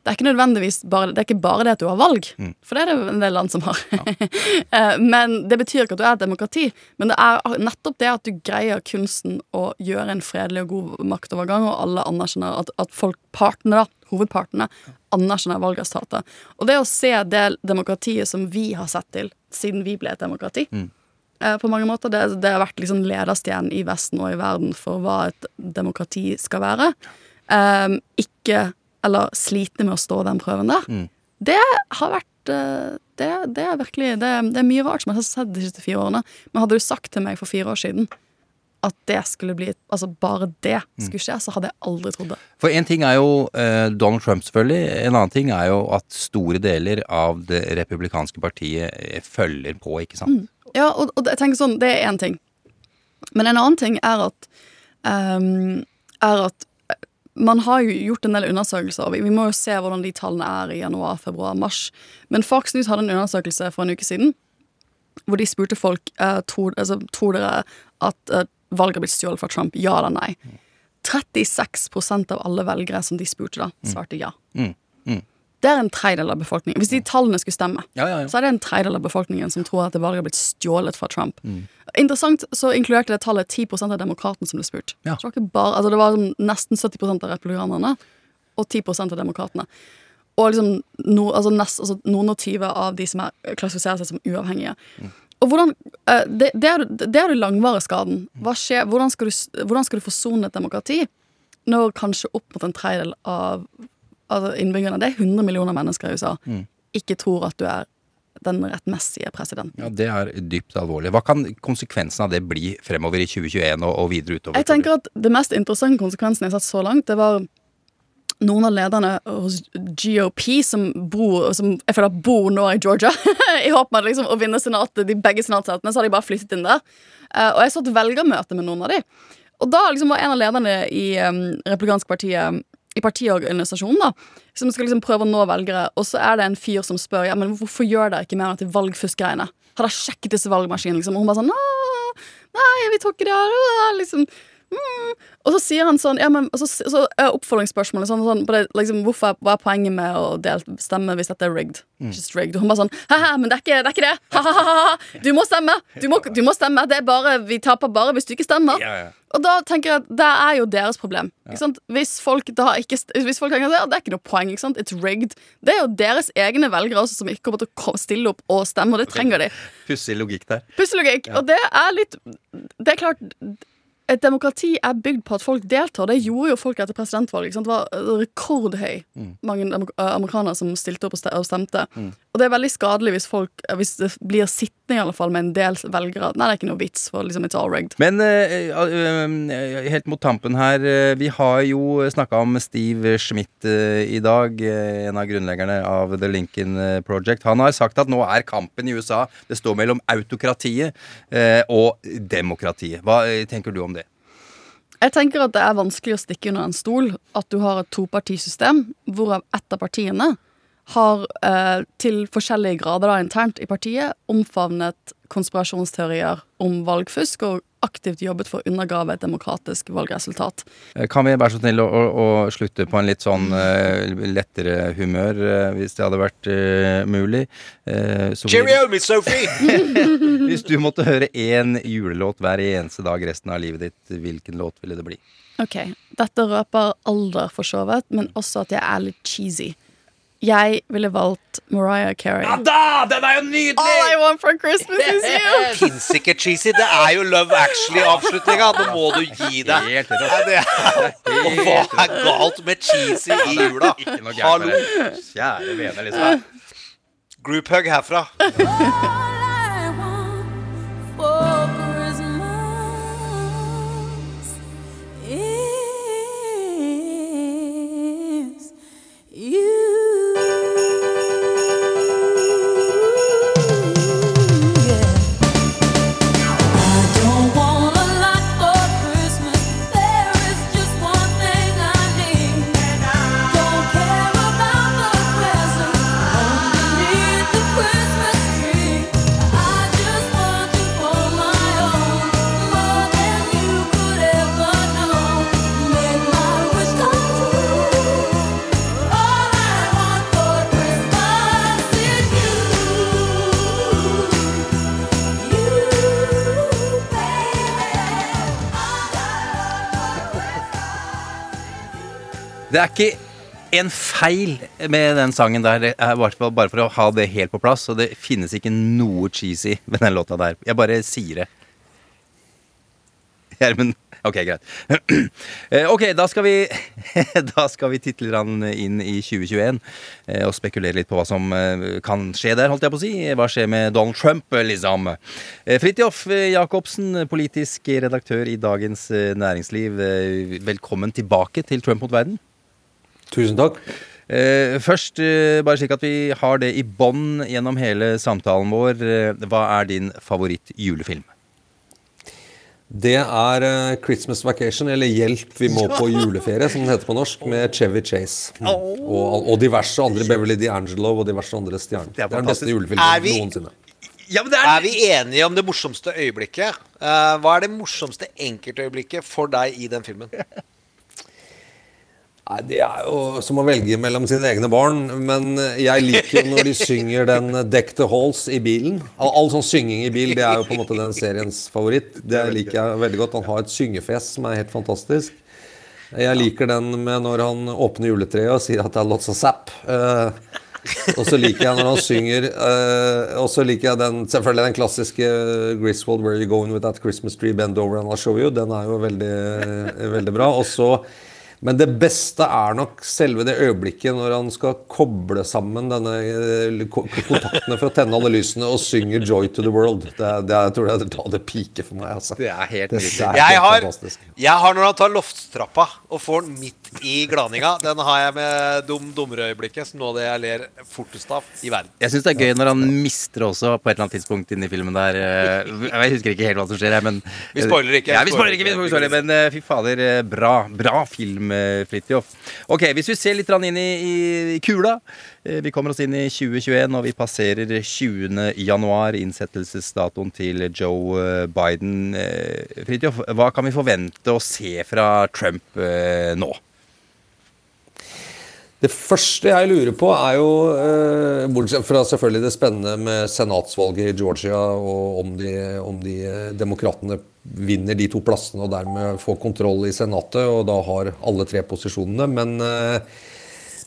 Det er ikke nødvendigvis bare, det er ikke bare det at du har valg, for det er det en del land som har. Ja. <laughs> men Det betyr ikke at du er et demokrati, men det er nettopp det at du greier kunsten å gjøre en fredelig og god maktovergang, og alle anerkjenner at, at folk, partene, hovedpartene, anerkjenner valgresultatet. Og det å se det demokratiet som vi har sett til siden vi ble et demokrati, mm. på mange måter, det, det har vært liksom lederstjernen i Vesten og i verden for hva et demokrati skal være. Um, ikke Eller sliter med å stå den prøven der. Det har vært eh, det, det er virkelig det, det er mye rart som jeg har sett de siste fire årene. Men hadde du sagt til meg for fire år siden at det skulle bli Altså bare det skulle skje, så hadde jeg aldri trodd det. For én ting er jo eh, Donald Trump, selvfølgelig. En annen ting er jo at store deler av det republikanske partiet eh, følger på, ikke sant? Ja, og, og jeg tenker sånn, det er én ting. Men en annen ting er at um, Er at man har jo gjort en del undersøkelser. Vi, vi må jo se hvordan de tallene er i januar, februar, mars. Men Fox News hadde en undersøkelse for en uke siden hvor de spurte folk eh, tror, altså, tror dere at eh, valget har blitt stjålet fra Trump. Ja eller nei? 36% av alle velgere som de spurte, da, svarte ja. Mm. Mm. Det er en tredjedel av befolkningen. Hvis de tallene skulle stemme, Ja, ja, ja. så er det en tredjedel av befolkningen som tror at det valget har blitt stjålet fra Trump. Mm. Interessant så inkluderte det tallet 10% av demokratene som ble spurt. Det, bare, altså det var sånn nesten 70 av republikanerne og 10 av demokratene. Og liksom no, altså nest, altså noen og tyve av de som er, klassifiserer seg som uavhengige. Og hvordan, eh, det, det, er, det er den langvarige skaden. Hva skjer, hvordan, skal du, hvordan skal du forsone et demokrati når kanskje opp mot en tredjedel av altså innbyggerne, det er 100 millioner mennesker i USA, Mm. ikke tror at du er den rettmessige presidenten? Ja, Det er dypt alvorlig. Hva kan konsekvensen av det bli fremover i 2021 og, og videre utover? Jeg tenker at Det mest interessante konsekvensen jeg har sett så langt, det var noen av lederne hos GOP som bor, som jeg føler bor nå i Georgia, <laughs> i håp om liksom, å vinne senatet, de begge senatsetene, så har de bare flyttet inn der. Eh, og jeg så et velgermøte med noen av de. Og da liksom var en av lederne i um, republikanske partiet i partiorganisasjonen, da, som skal liksom prøve å nå velgere, og så er det en fyr som spør ja, men hvorfor gjør dere ikke mer av dette valgfuskgreiene. Har dere sjekket disse valgmaskinene? Liksom? Og hun bare sånn Nei, vi tror ikke det. Liksom, mm. Og så sier han sånn ja, men, og så, så er oppfølgingsspørsmålet sånn, sånn det, liksom, hvorfor, Hva er poenget med å del, stemme hvis dette er rigged? Just rigged. Og hun bare sånn Hæ, men det er ikke det! Er ikke det. Ha, ha, ha. Du må stemme! Du må, du må stemme. Det er bare, Vi taper bare hvis du ikke stemmer. Og da tenker jeg at det er jo deres problem. Sant? Hvis folk da ikke Hvis folk tenker at ja, det er ikke noe poeng, ikke sant? it's rigged, det er jo deres egne velgere også som ikke kommer til å stille opp og stemme, og det trenger de. Pussig logikk der. Pussig logikk. Og det er litt Det er klart et demokrati er bygd på at folk deltar. Det gjorde jo folk etter presidentvalget. Det var rekordhøy mange eh, amerikanere som stilte opp og stemte. stemte. Og det er veldig skadelig hvis folk Hvis det blir sittende i alle fall med en del velgere. Nei, det er ikke noe vits, for liksom it's all rigged. Men uh, uh, helt mot tampen her, uh, vi har jo snakka om Steve Schmidt eh, i dag, eh, en av grunnleggerne av The Lincoln eh, Project. Han har sagt at nå er kampen i USA Det står mellom autokratiet eh, og demokratiet. Hva eh, tenker du om det? Jeg tenker at det er vanskelig å stikke under en stol at du har et topartisystem, hvorav ett av partiene har eh, til forskjellige grader da, internt i partiet omfavnet konspirasjonsteorier om valgfusk og aktivt jobbet for å undergrave et demokratisk valgresultat. Eh, Kan vi være så snill å, å, å slutte på en litt sånn uh, lettere humør, uh, hvis det hadde vært uh, mulig? Eh, Cheerio, Miss Sophie! <laughs> Hvis du måtte høre én julelåt hver eneste dag resten av livet ditt, hvilken låt ville det bli? Ok, Dette røper alder, for så vidt, men også at jeg er litt cheesy. Jeg ville valgt Mariah Carey. Ja da! Den er jo nydelig! All I want for Christmas is you! Fins ikke cheesy. Det er jo Love Actually-avslutninga. Nå må du gi deg. Helt rått. Er, og hva er galt med cheesy i jula? Ikke noe gærent Hallo. med det. Kjære vene, liksom. Group hug herfra. Det er ikke en feil med den sangen der. Er hvert fall bare for å ha det helt på plass. Og det finnes ikke noe cheesy med den låta der. Jeg bare sier det. Gjermund Ok, greit. <clears throat> Eh, Ok, da skal vi <laughs> Da skal vi titte litt inn i 2021 eh, og spekulere litt på hva som eh, kan skje der, holdt jeg på å si. Hva skjer med Donald Trump, liksom? Fridtjof Jacobsen, politisk redaktør i Dagens Næringsliv. Velkommen tilbake til Trump mot verden. Tusen takk. Eh, først, eh, bare slik at vi har det i bånn gjennom hele samtalen vår. Eh, hva er din favoritt-julefilm? Det er uh, Christmas Vacation, eller Hjelp, vi må på juleferie, som den heter på norsk, med Chevy Chase. Og, og diverse andre, Beverly D'Angelo og diverse andre stjerner. Det er den beste Er julefilmen vi- noensinne. Er vi enige om det morsomste øyeblikket? Uh, hva er det morsomste enkeltøyeblikket for deg i den filmen? Nei, Det er jo som å velge mellom sine egne barn. Men jeg liker jo når de synger den 'Deck the Halls' i bilen. All, sånn synging i bil, det er jo på en måte den seriens favoritt. Det liker jeg veldig godt. Han har et syngefjes som er helt fantastisk. Jeg liker den med når han åpner juletreet og sier at det er lots of sap. Uh, og så liker jeg når han synger uh, Og så liker jeg den selvfølgelig den klassiske Griswold 'Where You Going With That Christmas Tree Bend Over And I'll Show You'. Den er jo veldig, veldig bra. Og så men det beste er nok selve det øyeblikket når han skal koble sammen denne eh, kontaktene for å tenne alle lysene og synger 'Joy to the World'. Det, det jeg tror det er da det piker for meg. Altså. Det er helt Det er helt Jeg har, fantastisk. jeg har når han tar loftstrappa og får den midt i glaninga. Den har jeg med dum dummerøyeblikket, som noe av det jeg ler fortest av i verden. Jeg syns det er gøy når han mister også på et eller annet tidspunkt inni filmen der. eh, Jeg husker ikke helt hva som skjer her, men Vi spoiler ikke. Ja, vi spoiler ikke, vi spoiler, men eh, fy fader, eh, bra. Bra film, Fridtjof. Ok, hvis vi ser litt inn i, i kula. Vi kommer oss inn i 2021, og vi passerer 20. januar, innsettelsesdatoen til Joe Biden. Fridtjof, hva kan vi forvente å se fra Trump nå? Det første jeg lurer på, er jo eh, Bortsett fra selvfølgelig det spennende med senatsvalget i Georgia, og om de, om de eh, demokratene vinner de to plassene og dermed får kontroll i Senatet, og da har alle tre posisjonene. Men, eh,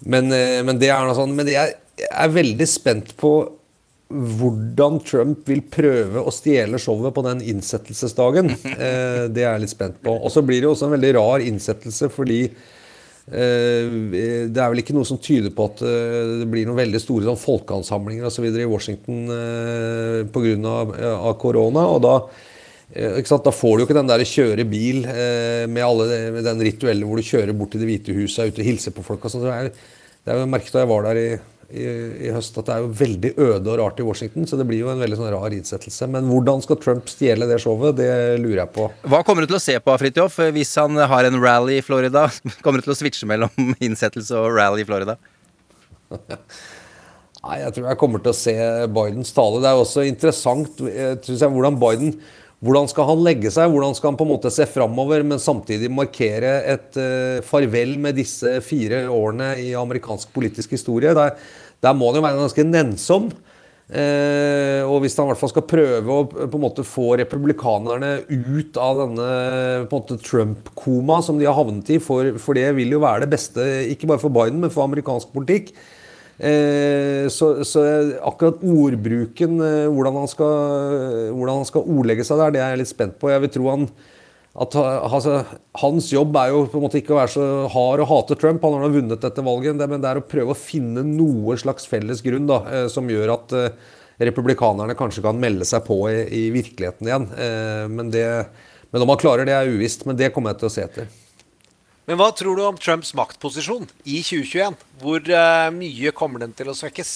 men, eh, men det er noe sånn Men jeg er veldig spent på hvordan Trump vil prøve å stjele showet på den innsettelsesdagen. <laughs> Det er jeg litt spent på. Og så blir det også en veldig rar innsettelse fordi det er vel ikke noe som tyder på at eh, det blir noen veldig store sånn, folkeansamlinger osv. i Washington eh, pga. Korona. og da eh? Da får du jo ikke den der kjøre bil eh, med, alle, med den rituelle hvor du kjører bort til Det hvite huset og ute og hilser på folk. og sånn. Det er jo merket da jeg var der i, i, i høst at det er jo veldig øde og rart i Washington. Så det blir jo en veldig sånn rar innsettelse. Men hvordan skal Trump stjele det showet? Det lurer jeg på. Hva kommer du til å se på, Fridtjof, hvis han har en rally i Florida? <laughs> Kommer du til å switche mellom <laughs> innsettelse og rally i Florida? Nei, jeg tror jeg kommer til å se Bidens tale. Det er jo også interessant eh, jeg, hvordan Biden hvordan skal han legge seg? Hvordan skal han på en måte se framover, men samtidig markere et uh, farvel med disse fire årene i amerikansk politisk historie? Der, der må han jo være ganske nennsom. Uh, og hvis han i hvert fall skal prøve å på en måte få republikanerne ut av denne på en måte Trump-koma som de har havnet i, for, for det vil jo være det beste, ikke bare for Biden, men for amerikansk politikk. Eh, så, så akkurat ordbruken, eh, hvordan han, skal, hvordan han skal ordlegge seg der, det er jeg litt spent på. Jeg vil tro han at altså, Hans jobb er jo på en måte ikke å være så hard og hate Trump. Han har vunnet dette valget, men det er å prøve å finne noe slags felles grunn da, eh, som gjør at republikanerne kanskje kan melde seg på i, i virkeligheten igjen. Men, det, men om han klarer det, er uvisst. Men det kommer jeg til å se etter. Men hva tror du om Trumps maktposisjon i 2021? Hvor eh, mye kommer den til å svekkes?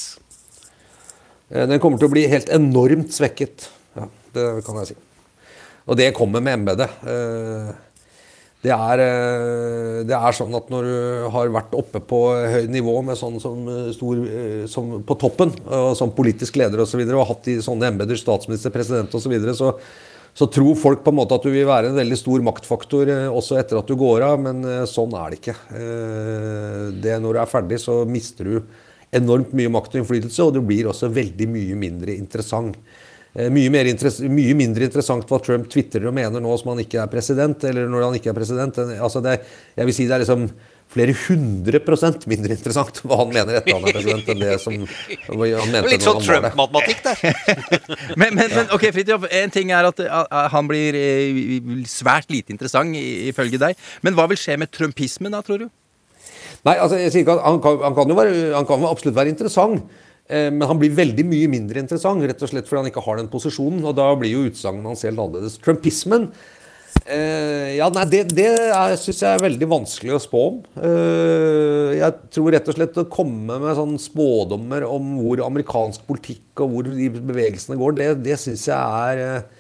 Eh, Den kommer til å bli helt enormt svekket. Ja, det kan jeg si. Og det kommer med embetet. Eh, Det det er sånn at når du har vært oppe på høyt nivå med sånn som stor som på toppen, og som politisk leder osv., og, så videre, og hatt i sånne embeter, statsminister, president osv., så, videre, så så tror folk på en måte at du vil være en veldig stor maktfaktor eh, også etter at du går av, men eh, sånn er det ikke. Eh, Det Når du er ferdig, så mister du enormt mye makt og innflytelse, og du blir også veldig mye mindre interessant. Mye, interess mye mindre interessant hva Trump tvitrer og mener nå som han ikke er president, eller når han ikke er president. Altså det, jeg vil si det er liksom flere hundre prosent mindre interessant hva han mener etter han er president, enn det som han mente Litt sånn. Trump-matematikk der. <laughs> Men, men, men ok, Fridtjof, en ting er at uh, han blir eh, svært lite interessant ifølge deg. Men hva vil skje med trumpismen da, tror du? Nei, altså jeg sier ikke at han kan, han kan jo være, han kan absolutt være interessant. eh, Men han blir veldig mye mindre interessant, rett og slett fordi han ikke har den posisjonen. Og da blir jo utsagnet hans helt annerledes. Trumpismen eh, Ja, nei, det, det syns jeg er veldig vanskelig å spå om. Eh, jeg tror rett og slett å komme med sånn spådommer om hvor amerikansk politikk og hvor de bevegelsene går, det, det syns jeg er eh,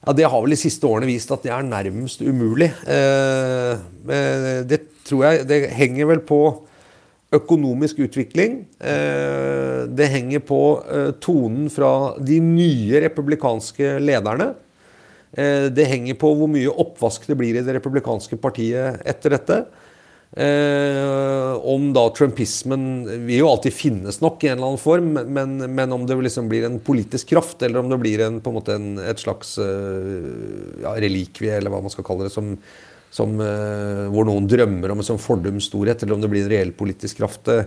ja, Det har vel de siste årene vist at det er nærmest umulig. Eh, eh, det tror jeg Det henger vel på økonomisk utvikling. Eh, det henger på tonen fra de nye republikanske lederne. Eh, det henger på hvor mye oppvask det blir i det republikanske partiet etter dette. Eh, om da trumpismen vil jo alltid finnes nok i en eller annen form, men, men om det liksom blir en politisk kraft, eller om det blir en, på en måte en, et slags eh, ja, relikvie, eller hva man skal kalle det, som, som, hvor noen drømmer om en sånn fordums storhet, eller om det blir en reell politisk kraft. eh,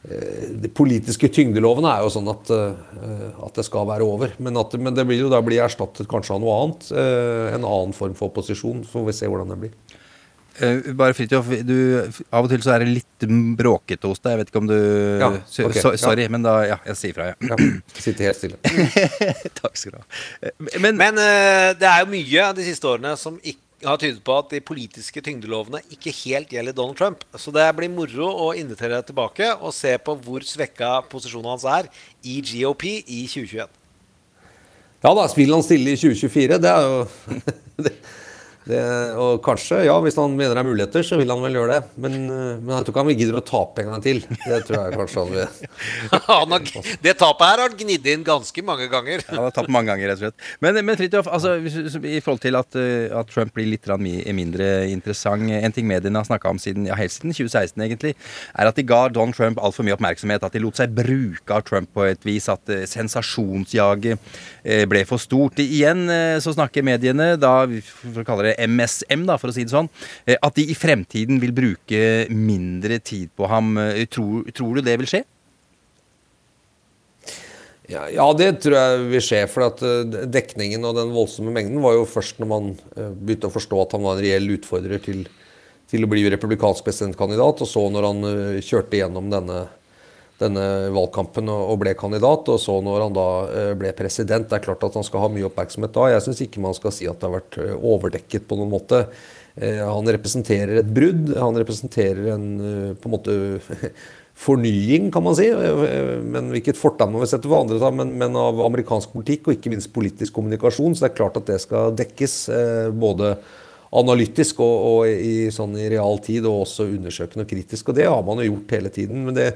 de politiske tyngdelovene er jo sånn at, eh, at det skal være over. Men, at, men det vil jo da bli erstattet kanskje av noe annet. eh, En annen form for opposisjon. Så får vi se hvordan det blir. Eh, bare Fridtjof, du, av og til så er det litt bråkete hos deg. Jeg vet ikke om du Ja, so, Sorry, ja. Men da Ja, jeg sier fra, ja. Ja, sitter helt stille. <laughs> Takk skal du ha. Men, Men eh, det er jo mye de siste årene som ikke har tydet på at de politiske tyngdelovene ikke helt gjelder Donald Trump. Så det blir moro å invitere deg tilbake og se på hvor svekka posisjonen hans er i GOP i 2021. Ja da, spiller han stille i 2024? Det er jo <laughs> det, Og kanskje, ja, hvis han mener det er muligheter, så vil han vel gjøre det. Men, eh, men jeg tror ikke han vil gidder å tape en gang til. Det tror jeg kanskje han vil. <laughs> Han har, det tapet her har han gnidd inn ganske mange ganger. Ja, han har tapt mange ganger, rett og slett. Men, men Fridtjof, altså, i forhold til at, eh, at Trump blir litt mindre interessant En ting mediene har snakka om siden, ja, helt siden 2016, egentlig, er at de ga Donald Trump altfor mye oppmerksomhet. At de lot seg bruke av Trump på et vis. At eh, sensasjonsjaget eh, ble for stort. Igjen eh, så snakker mediene, da, for å kalle det MSM, da, for å si det sånn, eh, at de i fremtiden vil bruke mindre tid på ham. Eh, Tror, tror du det vil skje? Ja, det tror jeg vil skje. For at eh, dekningen og den voldsomme mengden var jo først når man begynte å forstå at han var en reell utfordrer til, til å bli republikansk presidentkandidat, og så når han kjørte gjennom denne, denne valgkampen og, ble kandidat, og så når han da eh, ble president. Det er klart at han skal ha mye oppmerksomhet da. Jeg syns ikke man skal si at det har vært eh, overdekket på noen måte. Eh, Han representerer et brudd. Han representerer en på en måte <laughs> fornying, kan man si. Men hvilket fortegn man vil sette for andre, da, men, men av amerikansk politikk og ikke minst politisk kommunikasjon. Så det er klart at det skal dekkes både analytisk og, og i, sånn i real tid, og også undersøkende og kritisk. Og det har man jo gjort hele tiden. men det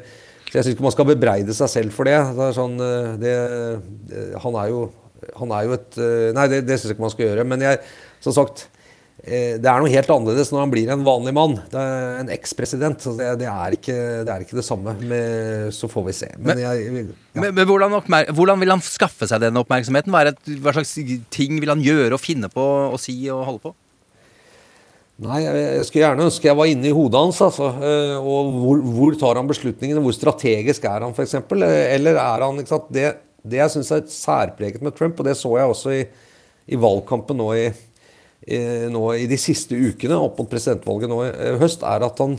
så jeg syns ikke man skal bebreide seg selv for det. det, er sånn, eh, det eh, han, er jo, han er jo et eh, Nei, det, det syns jeg ikke man skal gjøre. Men jeg, som sagt, det er noe helt annerledes når han blir en vanlig mann. Det en ekspresident. Det, det, er ikke, det er ikke det samme. Med, så får vi se. Men, Men- jeg, Men, men hvordan, hvordan vil han skaffe seg den oppmerksomheten? Hva, er et, hva slags ting vil han gjøre og finne på og si og holde på? Nei, jeg skulle gjerne ønske jeg var inne i hodet hans. Altså. Eh, Og hvor, hvor tar han beslutningene? Hvor strategisk er han, f.eks.? Eller er han ikke sant? Det, det jeg syns er særpreget med Trump, og det så jeg også i, i valgkampen nå i, i, nå i de siste ukene opp mot presidentvalget nå i eh, høst, er at han,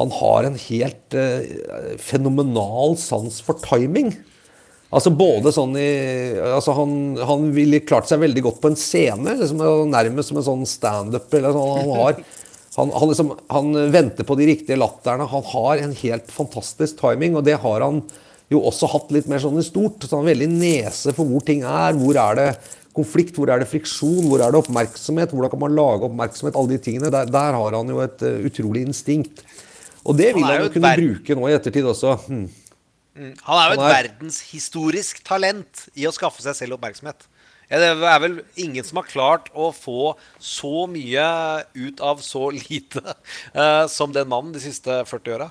han har en helt eh, fenomenal sans for timing. Altså både sånn i altså han, han ville klart seg veldig godt på en scene, liksom, nærmest som en sånn standup. eller sånn. Han, har, han, han, liksom, han venter på de riktige latterne. Han har en helt fantastisk timing, og det har han jo også hatt litt mer sånn i stort. Så han har veldig nese for hvor ting er. Hvor er det konflikt, hvor er det friksjon, hvor er det oppmerksomhet? Hvordan kan man lage oppmerksomhet? Alle de tingene. Der, der har han jo et eh, utrolig instinkt. Og det vil han jo kunne bruke nå i ettertid også. Hmm. Mm. Han er jo et er- verdenshistorisk talent i å skaffe seg selv oppmerksomhet. Ja, det er vel ingen som har klart å få så mye ut av så lite uh, <laughs> som den mannen de siste 40 åra.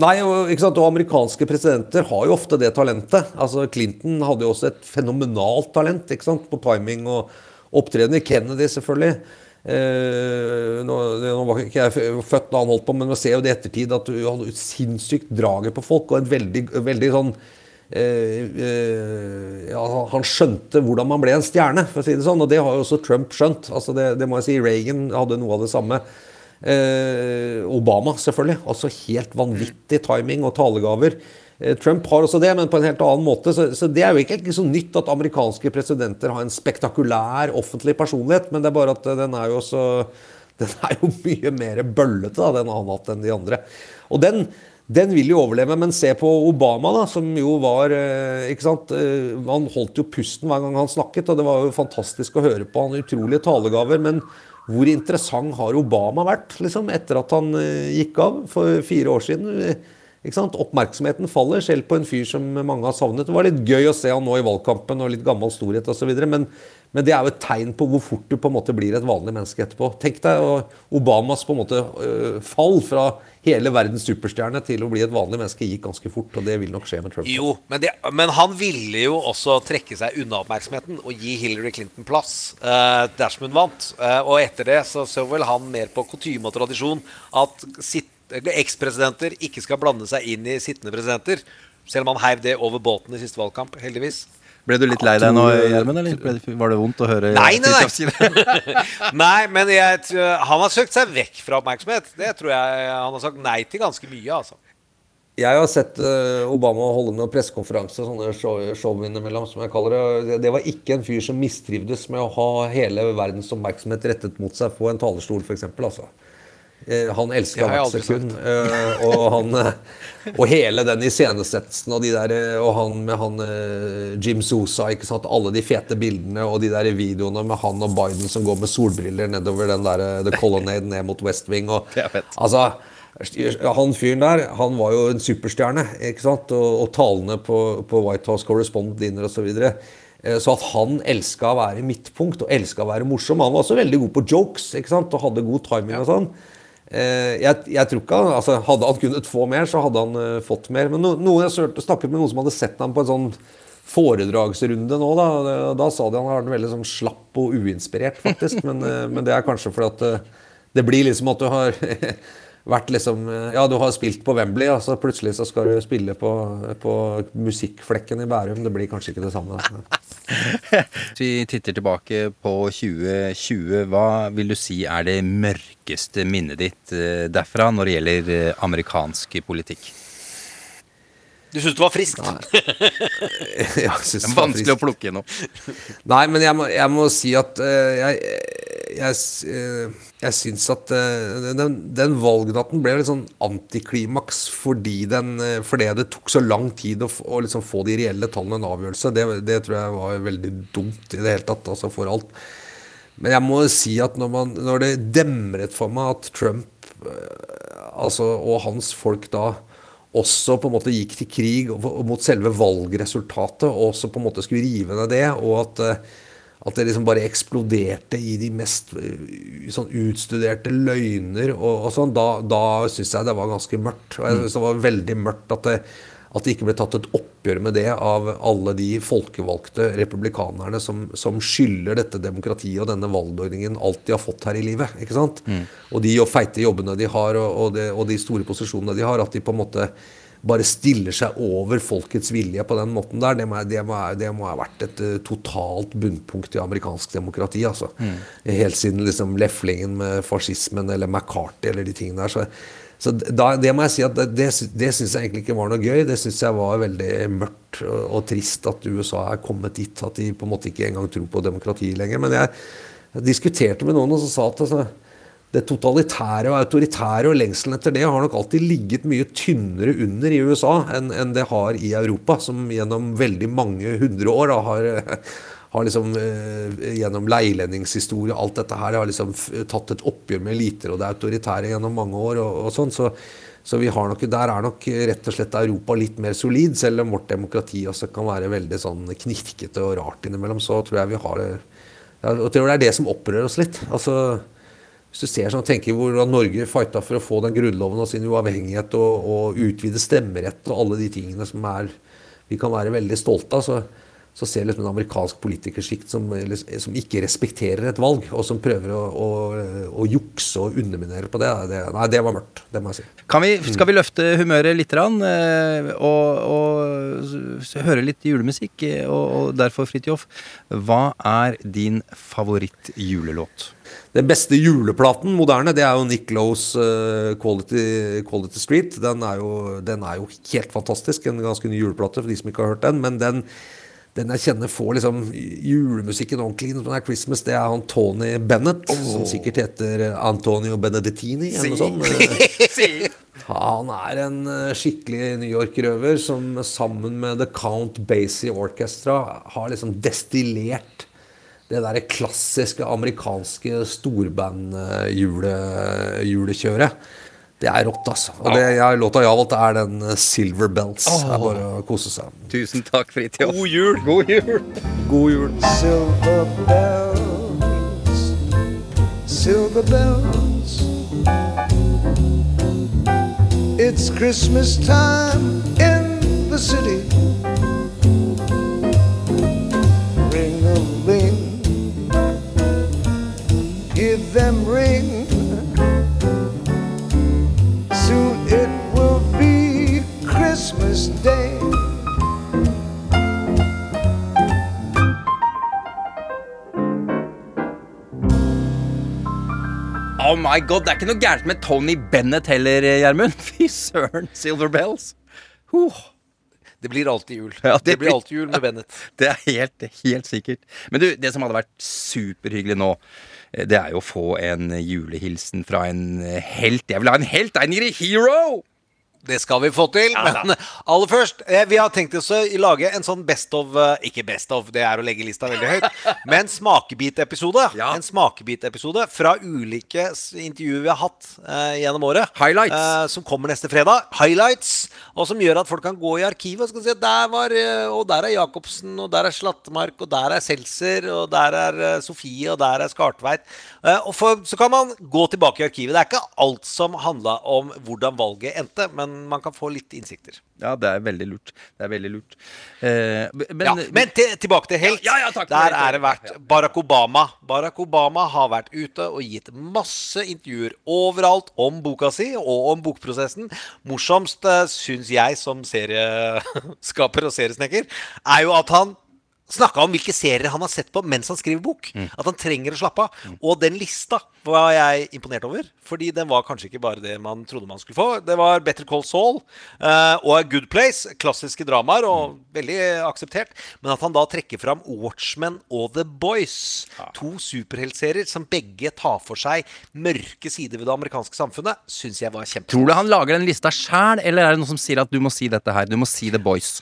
Nei, og, og amerikanske presidenter har jo ofte det talentet. Altså Clinton hadde jo også et fenomenalt talent på timing og opptreden. Kennedy, selvfølgelig. Eh, nå, nå var ikke jeg født da han holdt på, men man ser jo det i ettertid at du hadde sinnssykt draget på folk. Og en veldig, veldig sånn eh, eh, ja, Han skjønte hvordan man ble en stjerne, for å si det sånn. Og det har jo også Trump skjønt. Altså det, det må jeg si. Reagan hadde noe av det samme. Eh, Obama, selvfølgelig. Altså helt vanvittig timing og talegaver. Eh, Trump har også det, men på en helt annen måte. Så, så det er jo ikke, ikke så nytt at amerikanske presidenter har en spektakulær offentlig personlighet, men det er bare at eh, den er jo også <laughs> Den er jo mye mer bøllete da, den har hatt enn de andre. Og den, den vil jo overleve. Men se på Obama, da, som jo var eh, ikke sant? Han holdt jo pusten hver gang han snakket, og det var jo fantastisk å høre på. Han utrolige talegaver. Men hvor interessant har Obama vært liksom, etter at han gikk av for fire år siden? Oppmerksomheten faller, selv på en fyr som mange har savnet. Det var litt gøy å se han nå i valgkampen og litt gammel storhet osv. Men, men det er jo et tegn på hvor fort du på en måte blir et vanlig menneske etterpå. Tenk deg Obamas på en måte øh, fall fra hele verdens superstjerne til å bli et vanlig menneske gikk ganske fort, og det vil nok skje med Trump. Jo, men, det, men han ville jo også trekke seg unna oppmerksomheten og gi Hillary Clinton plass eh, dersom hun vant. Eh, og etter det så så vel han mer på kutyme og tradisjon at sitt- ekspresidenter ikke skal blande seg inn i sittende presidenter. Selv om han heiv det over båten i siste valgkamp, heldigvis. Ble du litt lei deg nå, Gjermund? Eller var det vondt å høre Nei, nei, nei. <laughs> nei, men jeg, tror- han har søkt seg vekk fra oppmerksomhet. Det tror jeg han har sagt nei til ganske mye, altså. Jeg har sett eh, Obama holde noen pressekonferanser, sånne show, show innimellom, som jeg kaller det. Det- Det var ikke en fyr som mistrivdes med å ha hele verdens oppmerksomhet rettet mot seg på en talerstol, f.eks. Altså. Eh, Han elska hvert sekund. eh, Og, han, eh, og hele den iscenesettelsen og de der Og han med han Jim Sosa, ikke sant. Alle de fete bildene og de der videoene med han og Biden som går med solbriller nedover den der The Colonnade ned mot West Wing. Og, altså han fyren der, han var jo en superstjerne, ikke sant? Og, og talene på, på White House Correspondent Dinner osv. Så, videre. Så at han elska å være midtpunkt og elska å være morsom. Han var også veldig god på jokes ikke sant? og hadde god timing og sånn. Eh, Jeg, jeg tror ikke han, altså Hadde han kunnet få mer, så hadde han uh, fått mer. Men no, noen jeg snakket med noen som hadde sett ham på en sånn foredragsrunde nå, da, da, da sa de han var veldig sånn slapp og uinspirert, faktisk. Men, uh, men det er kanskje fordi at uh, det blir liksom at du har <laughs> vært liksom eh, Ja, du har spilt på Wembley, og så plutselig så skal du spille på, på Musikkflekken i Bærum. Det blir kanskje ikke det samme. Hvis <laughs> vi titter tilbake på 2020, hva vil du si er det mørkeste minnet ditt eh, derfra når det gjelder eh, amerikansk politikk? Du syns det var friskt? <laughs> <laughs> Ja, jeg Det var vanskelig å plukke gjennom. <laughs> Nei, men jeg må, jeg må si at eh, jeg, jeg, eh, jeg syns at eh, den, den valgnatten ble litt sånn antiklimaks fordi, den, fordi det tok så lang tid å, å liksom få de reelle tallene en avgjørelse. Det, det tror jeg var veldig dumt i det hele tatt, altså for alt. Men jeg må si at når, man, når det demret for meg at Trump altså, og hans folk da også på en måte gikk til krig mot selve valgresultatet, og også på en måte skulle rive ned det, og at, eh, at det liksom bare eksploderte i de mest eh, sånn utstuderte løgner og, og sånn, da, da syns jeg det var ganske mørkt. Og jeg synes det var veldig mørkt at det, at det ikke ble tatt et oppgjør med det av alle de folkevalgte republikanerne som, som skylder dette demokratiet og denne valgordningen alt de har fått her i livet. ikke sant? Og de feite jobbene de har, og, og, de, og de store posisjonene de har, at de på en måte bare stiller seg over folkets vilje på den måten der, det må, det må, det må ha vært et eh, totalt bunnpunkt i amerikansk demokrati. altså. Helt siden liksom leflingen med fascismen eller McCarthy eller de tingene der. så så da, det må jeg si at det, det, syns jeg egentlig ikke var noe gøy. Det syns jeg var veldig mørkt og, og trist at USA er kommet dit at de på en måte ikke engang tror på demokrati lenger. Men jeg, jeg diskuterte med noen og som sa at altså, det totalitære og autoritære og lengselen etter det har nok alltid ligget mye tynnere under i USA enn enn det har i Europa, som gjennom veldig mange hundre år da, har har liksom eh, gjennom leilendingshistorie alt dette her har liksom tatt et oppgjør med eliter og det autoritære gjennom mange år. og, og sånn, så, så vi har nok, der er nok rett og slett Europa litt mer solid, selv om vårt demokrati også kan være veldig sånn knirkete og rart innimellom. Så tror jeg vi har det Jeg tror det er det som opprører oss litt. altså hvis du ser sånn, tenker hvordan Norge fighta for å få den grunnloven og sin uavhengighet og, og utvide stemmerett og alle de tingene som er, vi kan være veldig stolte av, så, så ser liksom en amerikansk politikersjikt som, som ikke respekterer et valg, og som prøver å, å, å jukse og underminere på det. det. Nei, det var mørkt. Det må jeg si. Kan vi, skal vi løfte humøret litt grann, eh, og, og høre litt julemusikk? eh, Og, og derfor, Fridtjof, hva er din favoritt-julelåt? Den beste juleplaten moderne, det er jo Nick Lowe's uh, Quality, Quality Street. Den er, jo, den er jo helt fantastisk. En ganske ny juleplate for de som ikke har hørt den. Men den, den jeg kjenner får liksom julemusikken ordentlig inn på denne Christmas, det er han Tony Bennett, som sikkert heter Antonio Benedettini eller noe sånt. <laughs> Han er en eh, skikkelig New York-røver som sammen med The Count Basie Orchestra har liksom destillert det derre klassiske amerikanske storband-julekjøret. Det er rått, altså. Og det jeg, låta jeg har valgt, er den eh, Silver Bells. Det er bare å kose seg. Tusen takk, Fridtjof. God jul! God jul! God jul. Silver bells, silver bells. It's Christmas time in the city. Ring a ring, hear them ring. My god, Det er ikke noe gærent med Tony Bennett heller, Gjermund. <laughs> Fy søren. Silver Bells. Huh. Det blir alltid jul. Ja, det, blir alltid jul med Bennett. <laughs> Det er helt, helt sikkert. Men du, det som hadde vært superhyggelig nå, eh, det er jo å få en julehilsen fra en eh, helt. Jeg vil ha en helt! I need a hero! Det skal vi få til. Men aller først, eh, vi har tenkt oss å lage en sånn best of eh, Ikke best of, det er å legge lista veldig høyt. Men smakebitepisode. En smakebitepisode fra ulike intervjuer vi har hatt eh, gjennom året. Eh, som kommer neste fredag. Highlights. Og som gjør at folk kan gå i arkivet og skal si at der var Og der er Jacobsen, og der er Slattemark, og der er Seltzer, og der er Sofie, og der er Skartveit. Eh, og for, så kan man gå tilbake i arkivet. Det er ikke alt som handla om hvordan valget endte, men kan, man kan få litt innsikter. Ja, det er veldig lurt. Det er veldig lurt. Eh, men, ja, men til, tilbake til helt. Ja, ja, takk. Der er det vært Barack Obama. Barack Obama har vært ute og gitt masse intervjuer overalt om boka si og om bokprosessen. Morsomst uh, syns jeg som serieskaper <laughs> og seriesnekker, er jo at han snakka om hvilke serier han har sett på mens han skriver bok. At han trenger å slappe av. Og den lista var jeg imponert over. Fordi den var kanskje ikke bare det man trodde man skulle få. Det var Better Call Saul uh, og A Good Place. Klassiske dramaer og veldig akseptert. Men at han da trekker fram Watchmen og The Boys. To superheltserier som begge tar for seg mørke sider ved det amerikanske samfunnet, syns jeg var kjempebra. Tror du han lager den lista sjæl, eller er det noen som sier at du må si dette her? Du må si The Boys.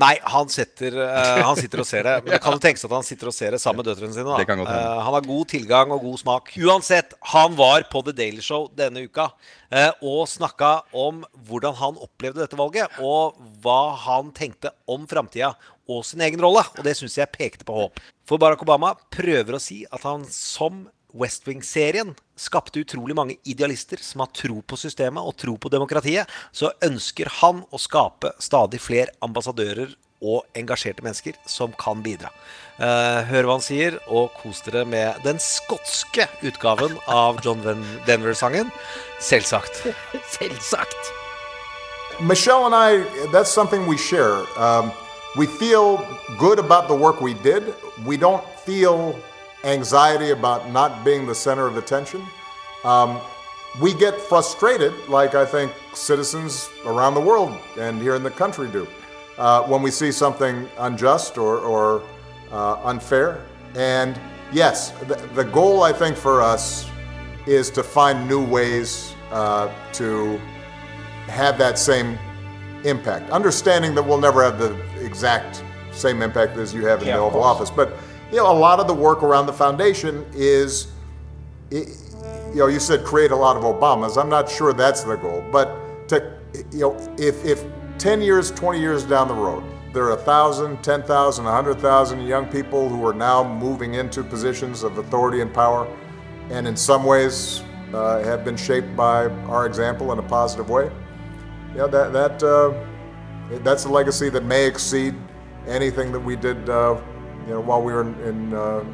Nei, han, setter, uh, han sitter og ser det. Men det kan jo tenkes at han sitter og ser det sammen med døtrene sine. Da. Det kan godt hende. Eh, han har god tilgang og god smak. Uansett, han var på The Daily Show denne uka uh, og snakka om hvordan han opplevde dette valget, og hva han tenkte om framtida og sin egen rolle. Og det syns jeg pekte på håp. For Barack Obama prøver å si at han som West Wing-serien skapte utrolig mange idealister som har tro på systemet og tro på demokratiet, så ønsker han å skape stadig flere ambassadører og engasjerte mennesker som kan bidra. Eh, hør hva han sier, og kos dere med den skotske utgaven av John Denver-sangen. Selvsagt. <laughs> Selvsagt. Michelle and I, that's something we share. Um, we feel good about the work we did. We don't feel anxiety about not being the center of attention. Um, we get frustrated, like I think citizens around the world and here in the country do, uh, when we see something unjust or, or uh, unfair. And yes, the, the goal I think for us is to find new ways uh, to have that same impact. Understanding that we'll never have the exact same impact as you have in Yeah, the Oval. Office, but you know, a lot of the work around the foundation is, you know, you said create a lot of Obamas. I'm not sure that's the goal, but to, you know, if, if 10 years, 20 years down the road, there are 1,000, 10,000, 100,000 young people who are now moving into positions of authority and power, and in some ways uh, have been shaped by our example in a positive way. Yeah, that that uh, that's a legacy that may exceed anything that we did, uh, you know, while we were in in, uh,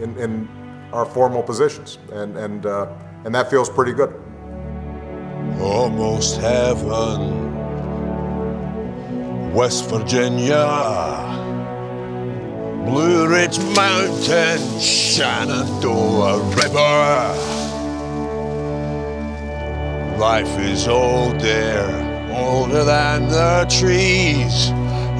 in, in our formal positions, and and uh, and that feels pretty good. Almost heaven, West Virginia, Blue Ridge Mountain, Shenandoah River. Life is old there, older than the trees,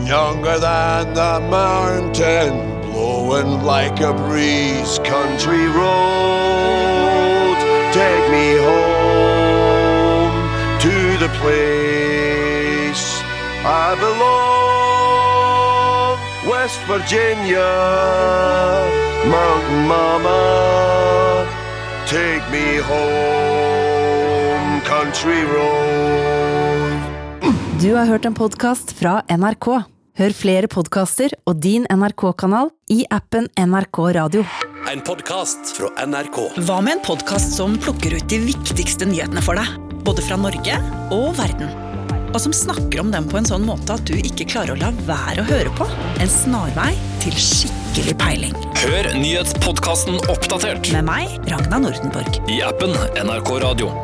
younger than the mountain, blowing like a breeze. Country road, take me home to the place I belong. West Virginia, Mountain Mama, take me home, country road. Du har hørt en podkast fra NRK. Hør flere podkaster og din NRK-kanal i appen NRK Radio. En podkast fra NRK. Hva med en podkast som plukker ut de viktigste nyhetene for deg? Både fra Norge og verden. Og som snakker om dem på en sånn måte at du ikke klarer å la være å høre på. En snarvei til skikkelig peiling. Hør nyhetspodkasten Oppdatert Med meg, Ragna Nordenborg. i appen NRK Radio.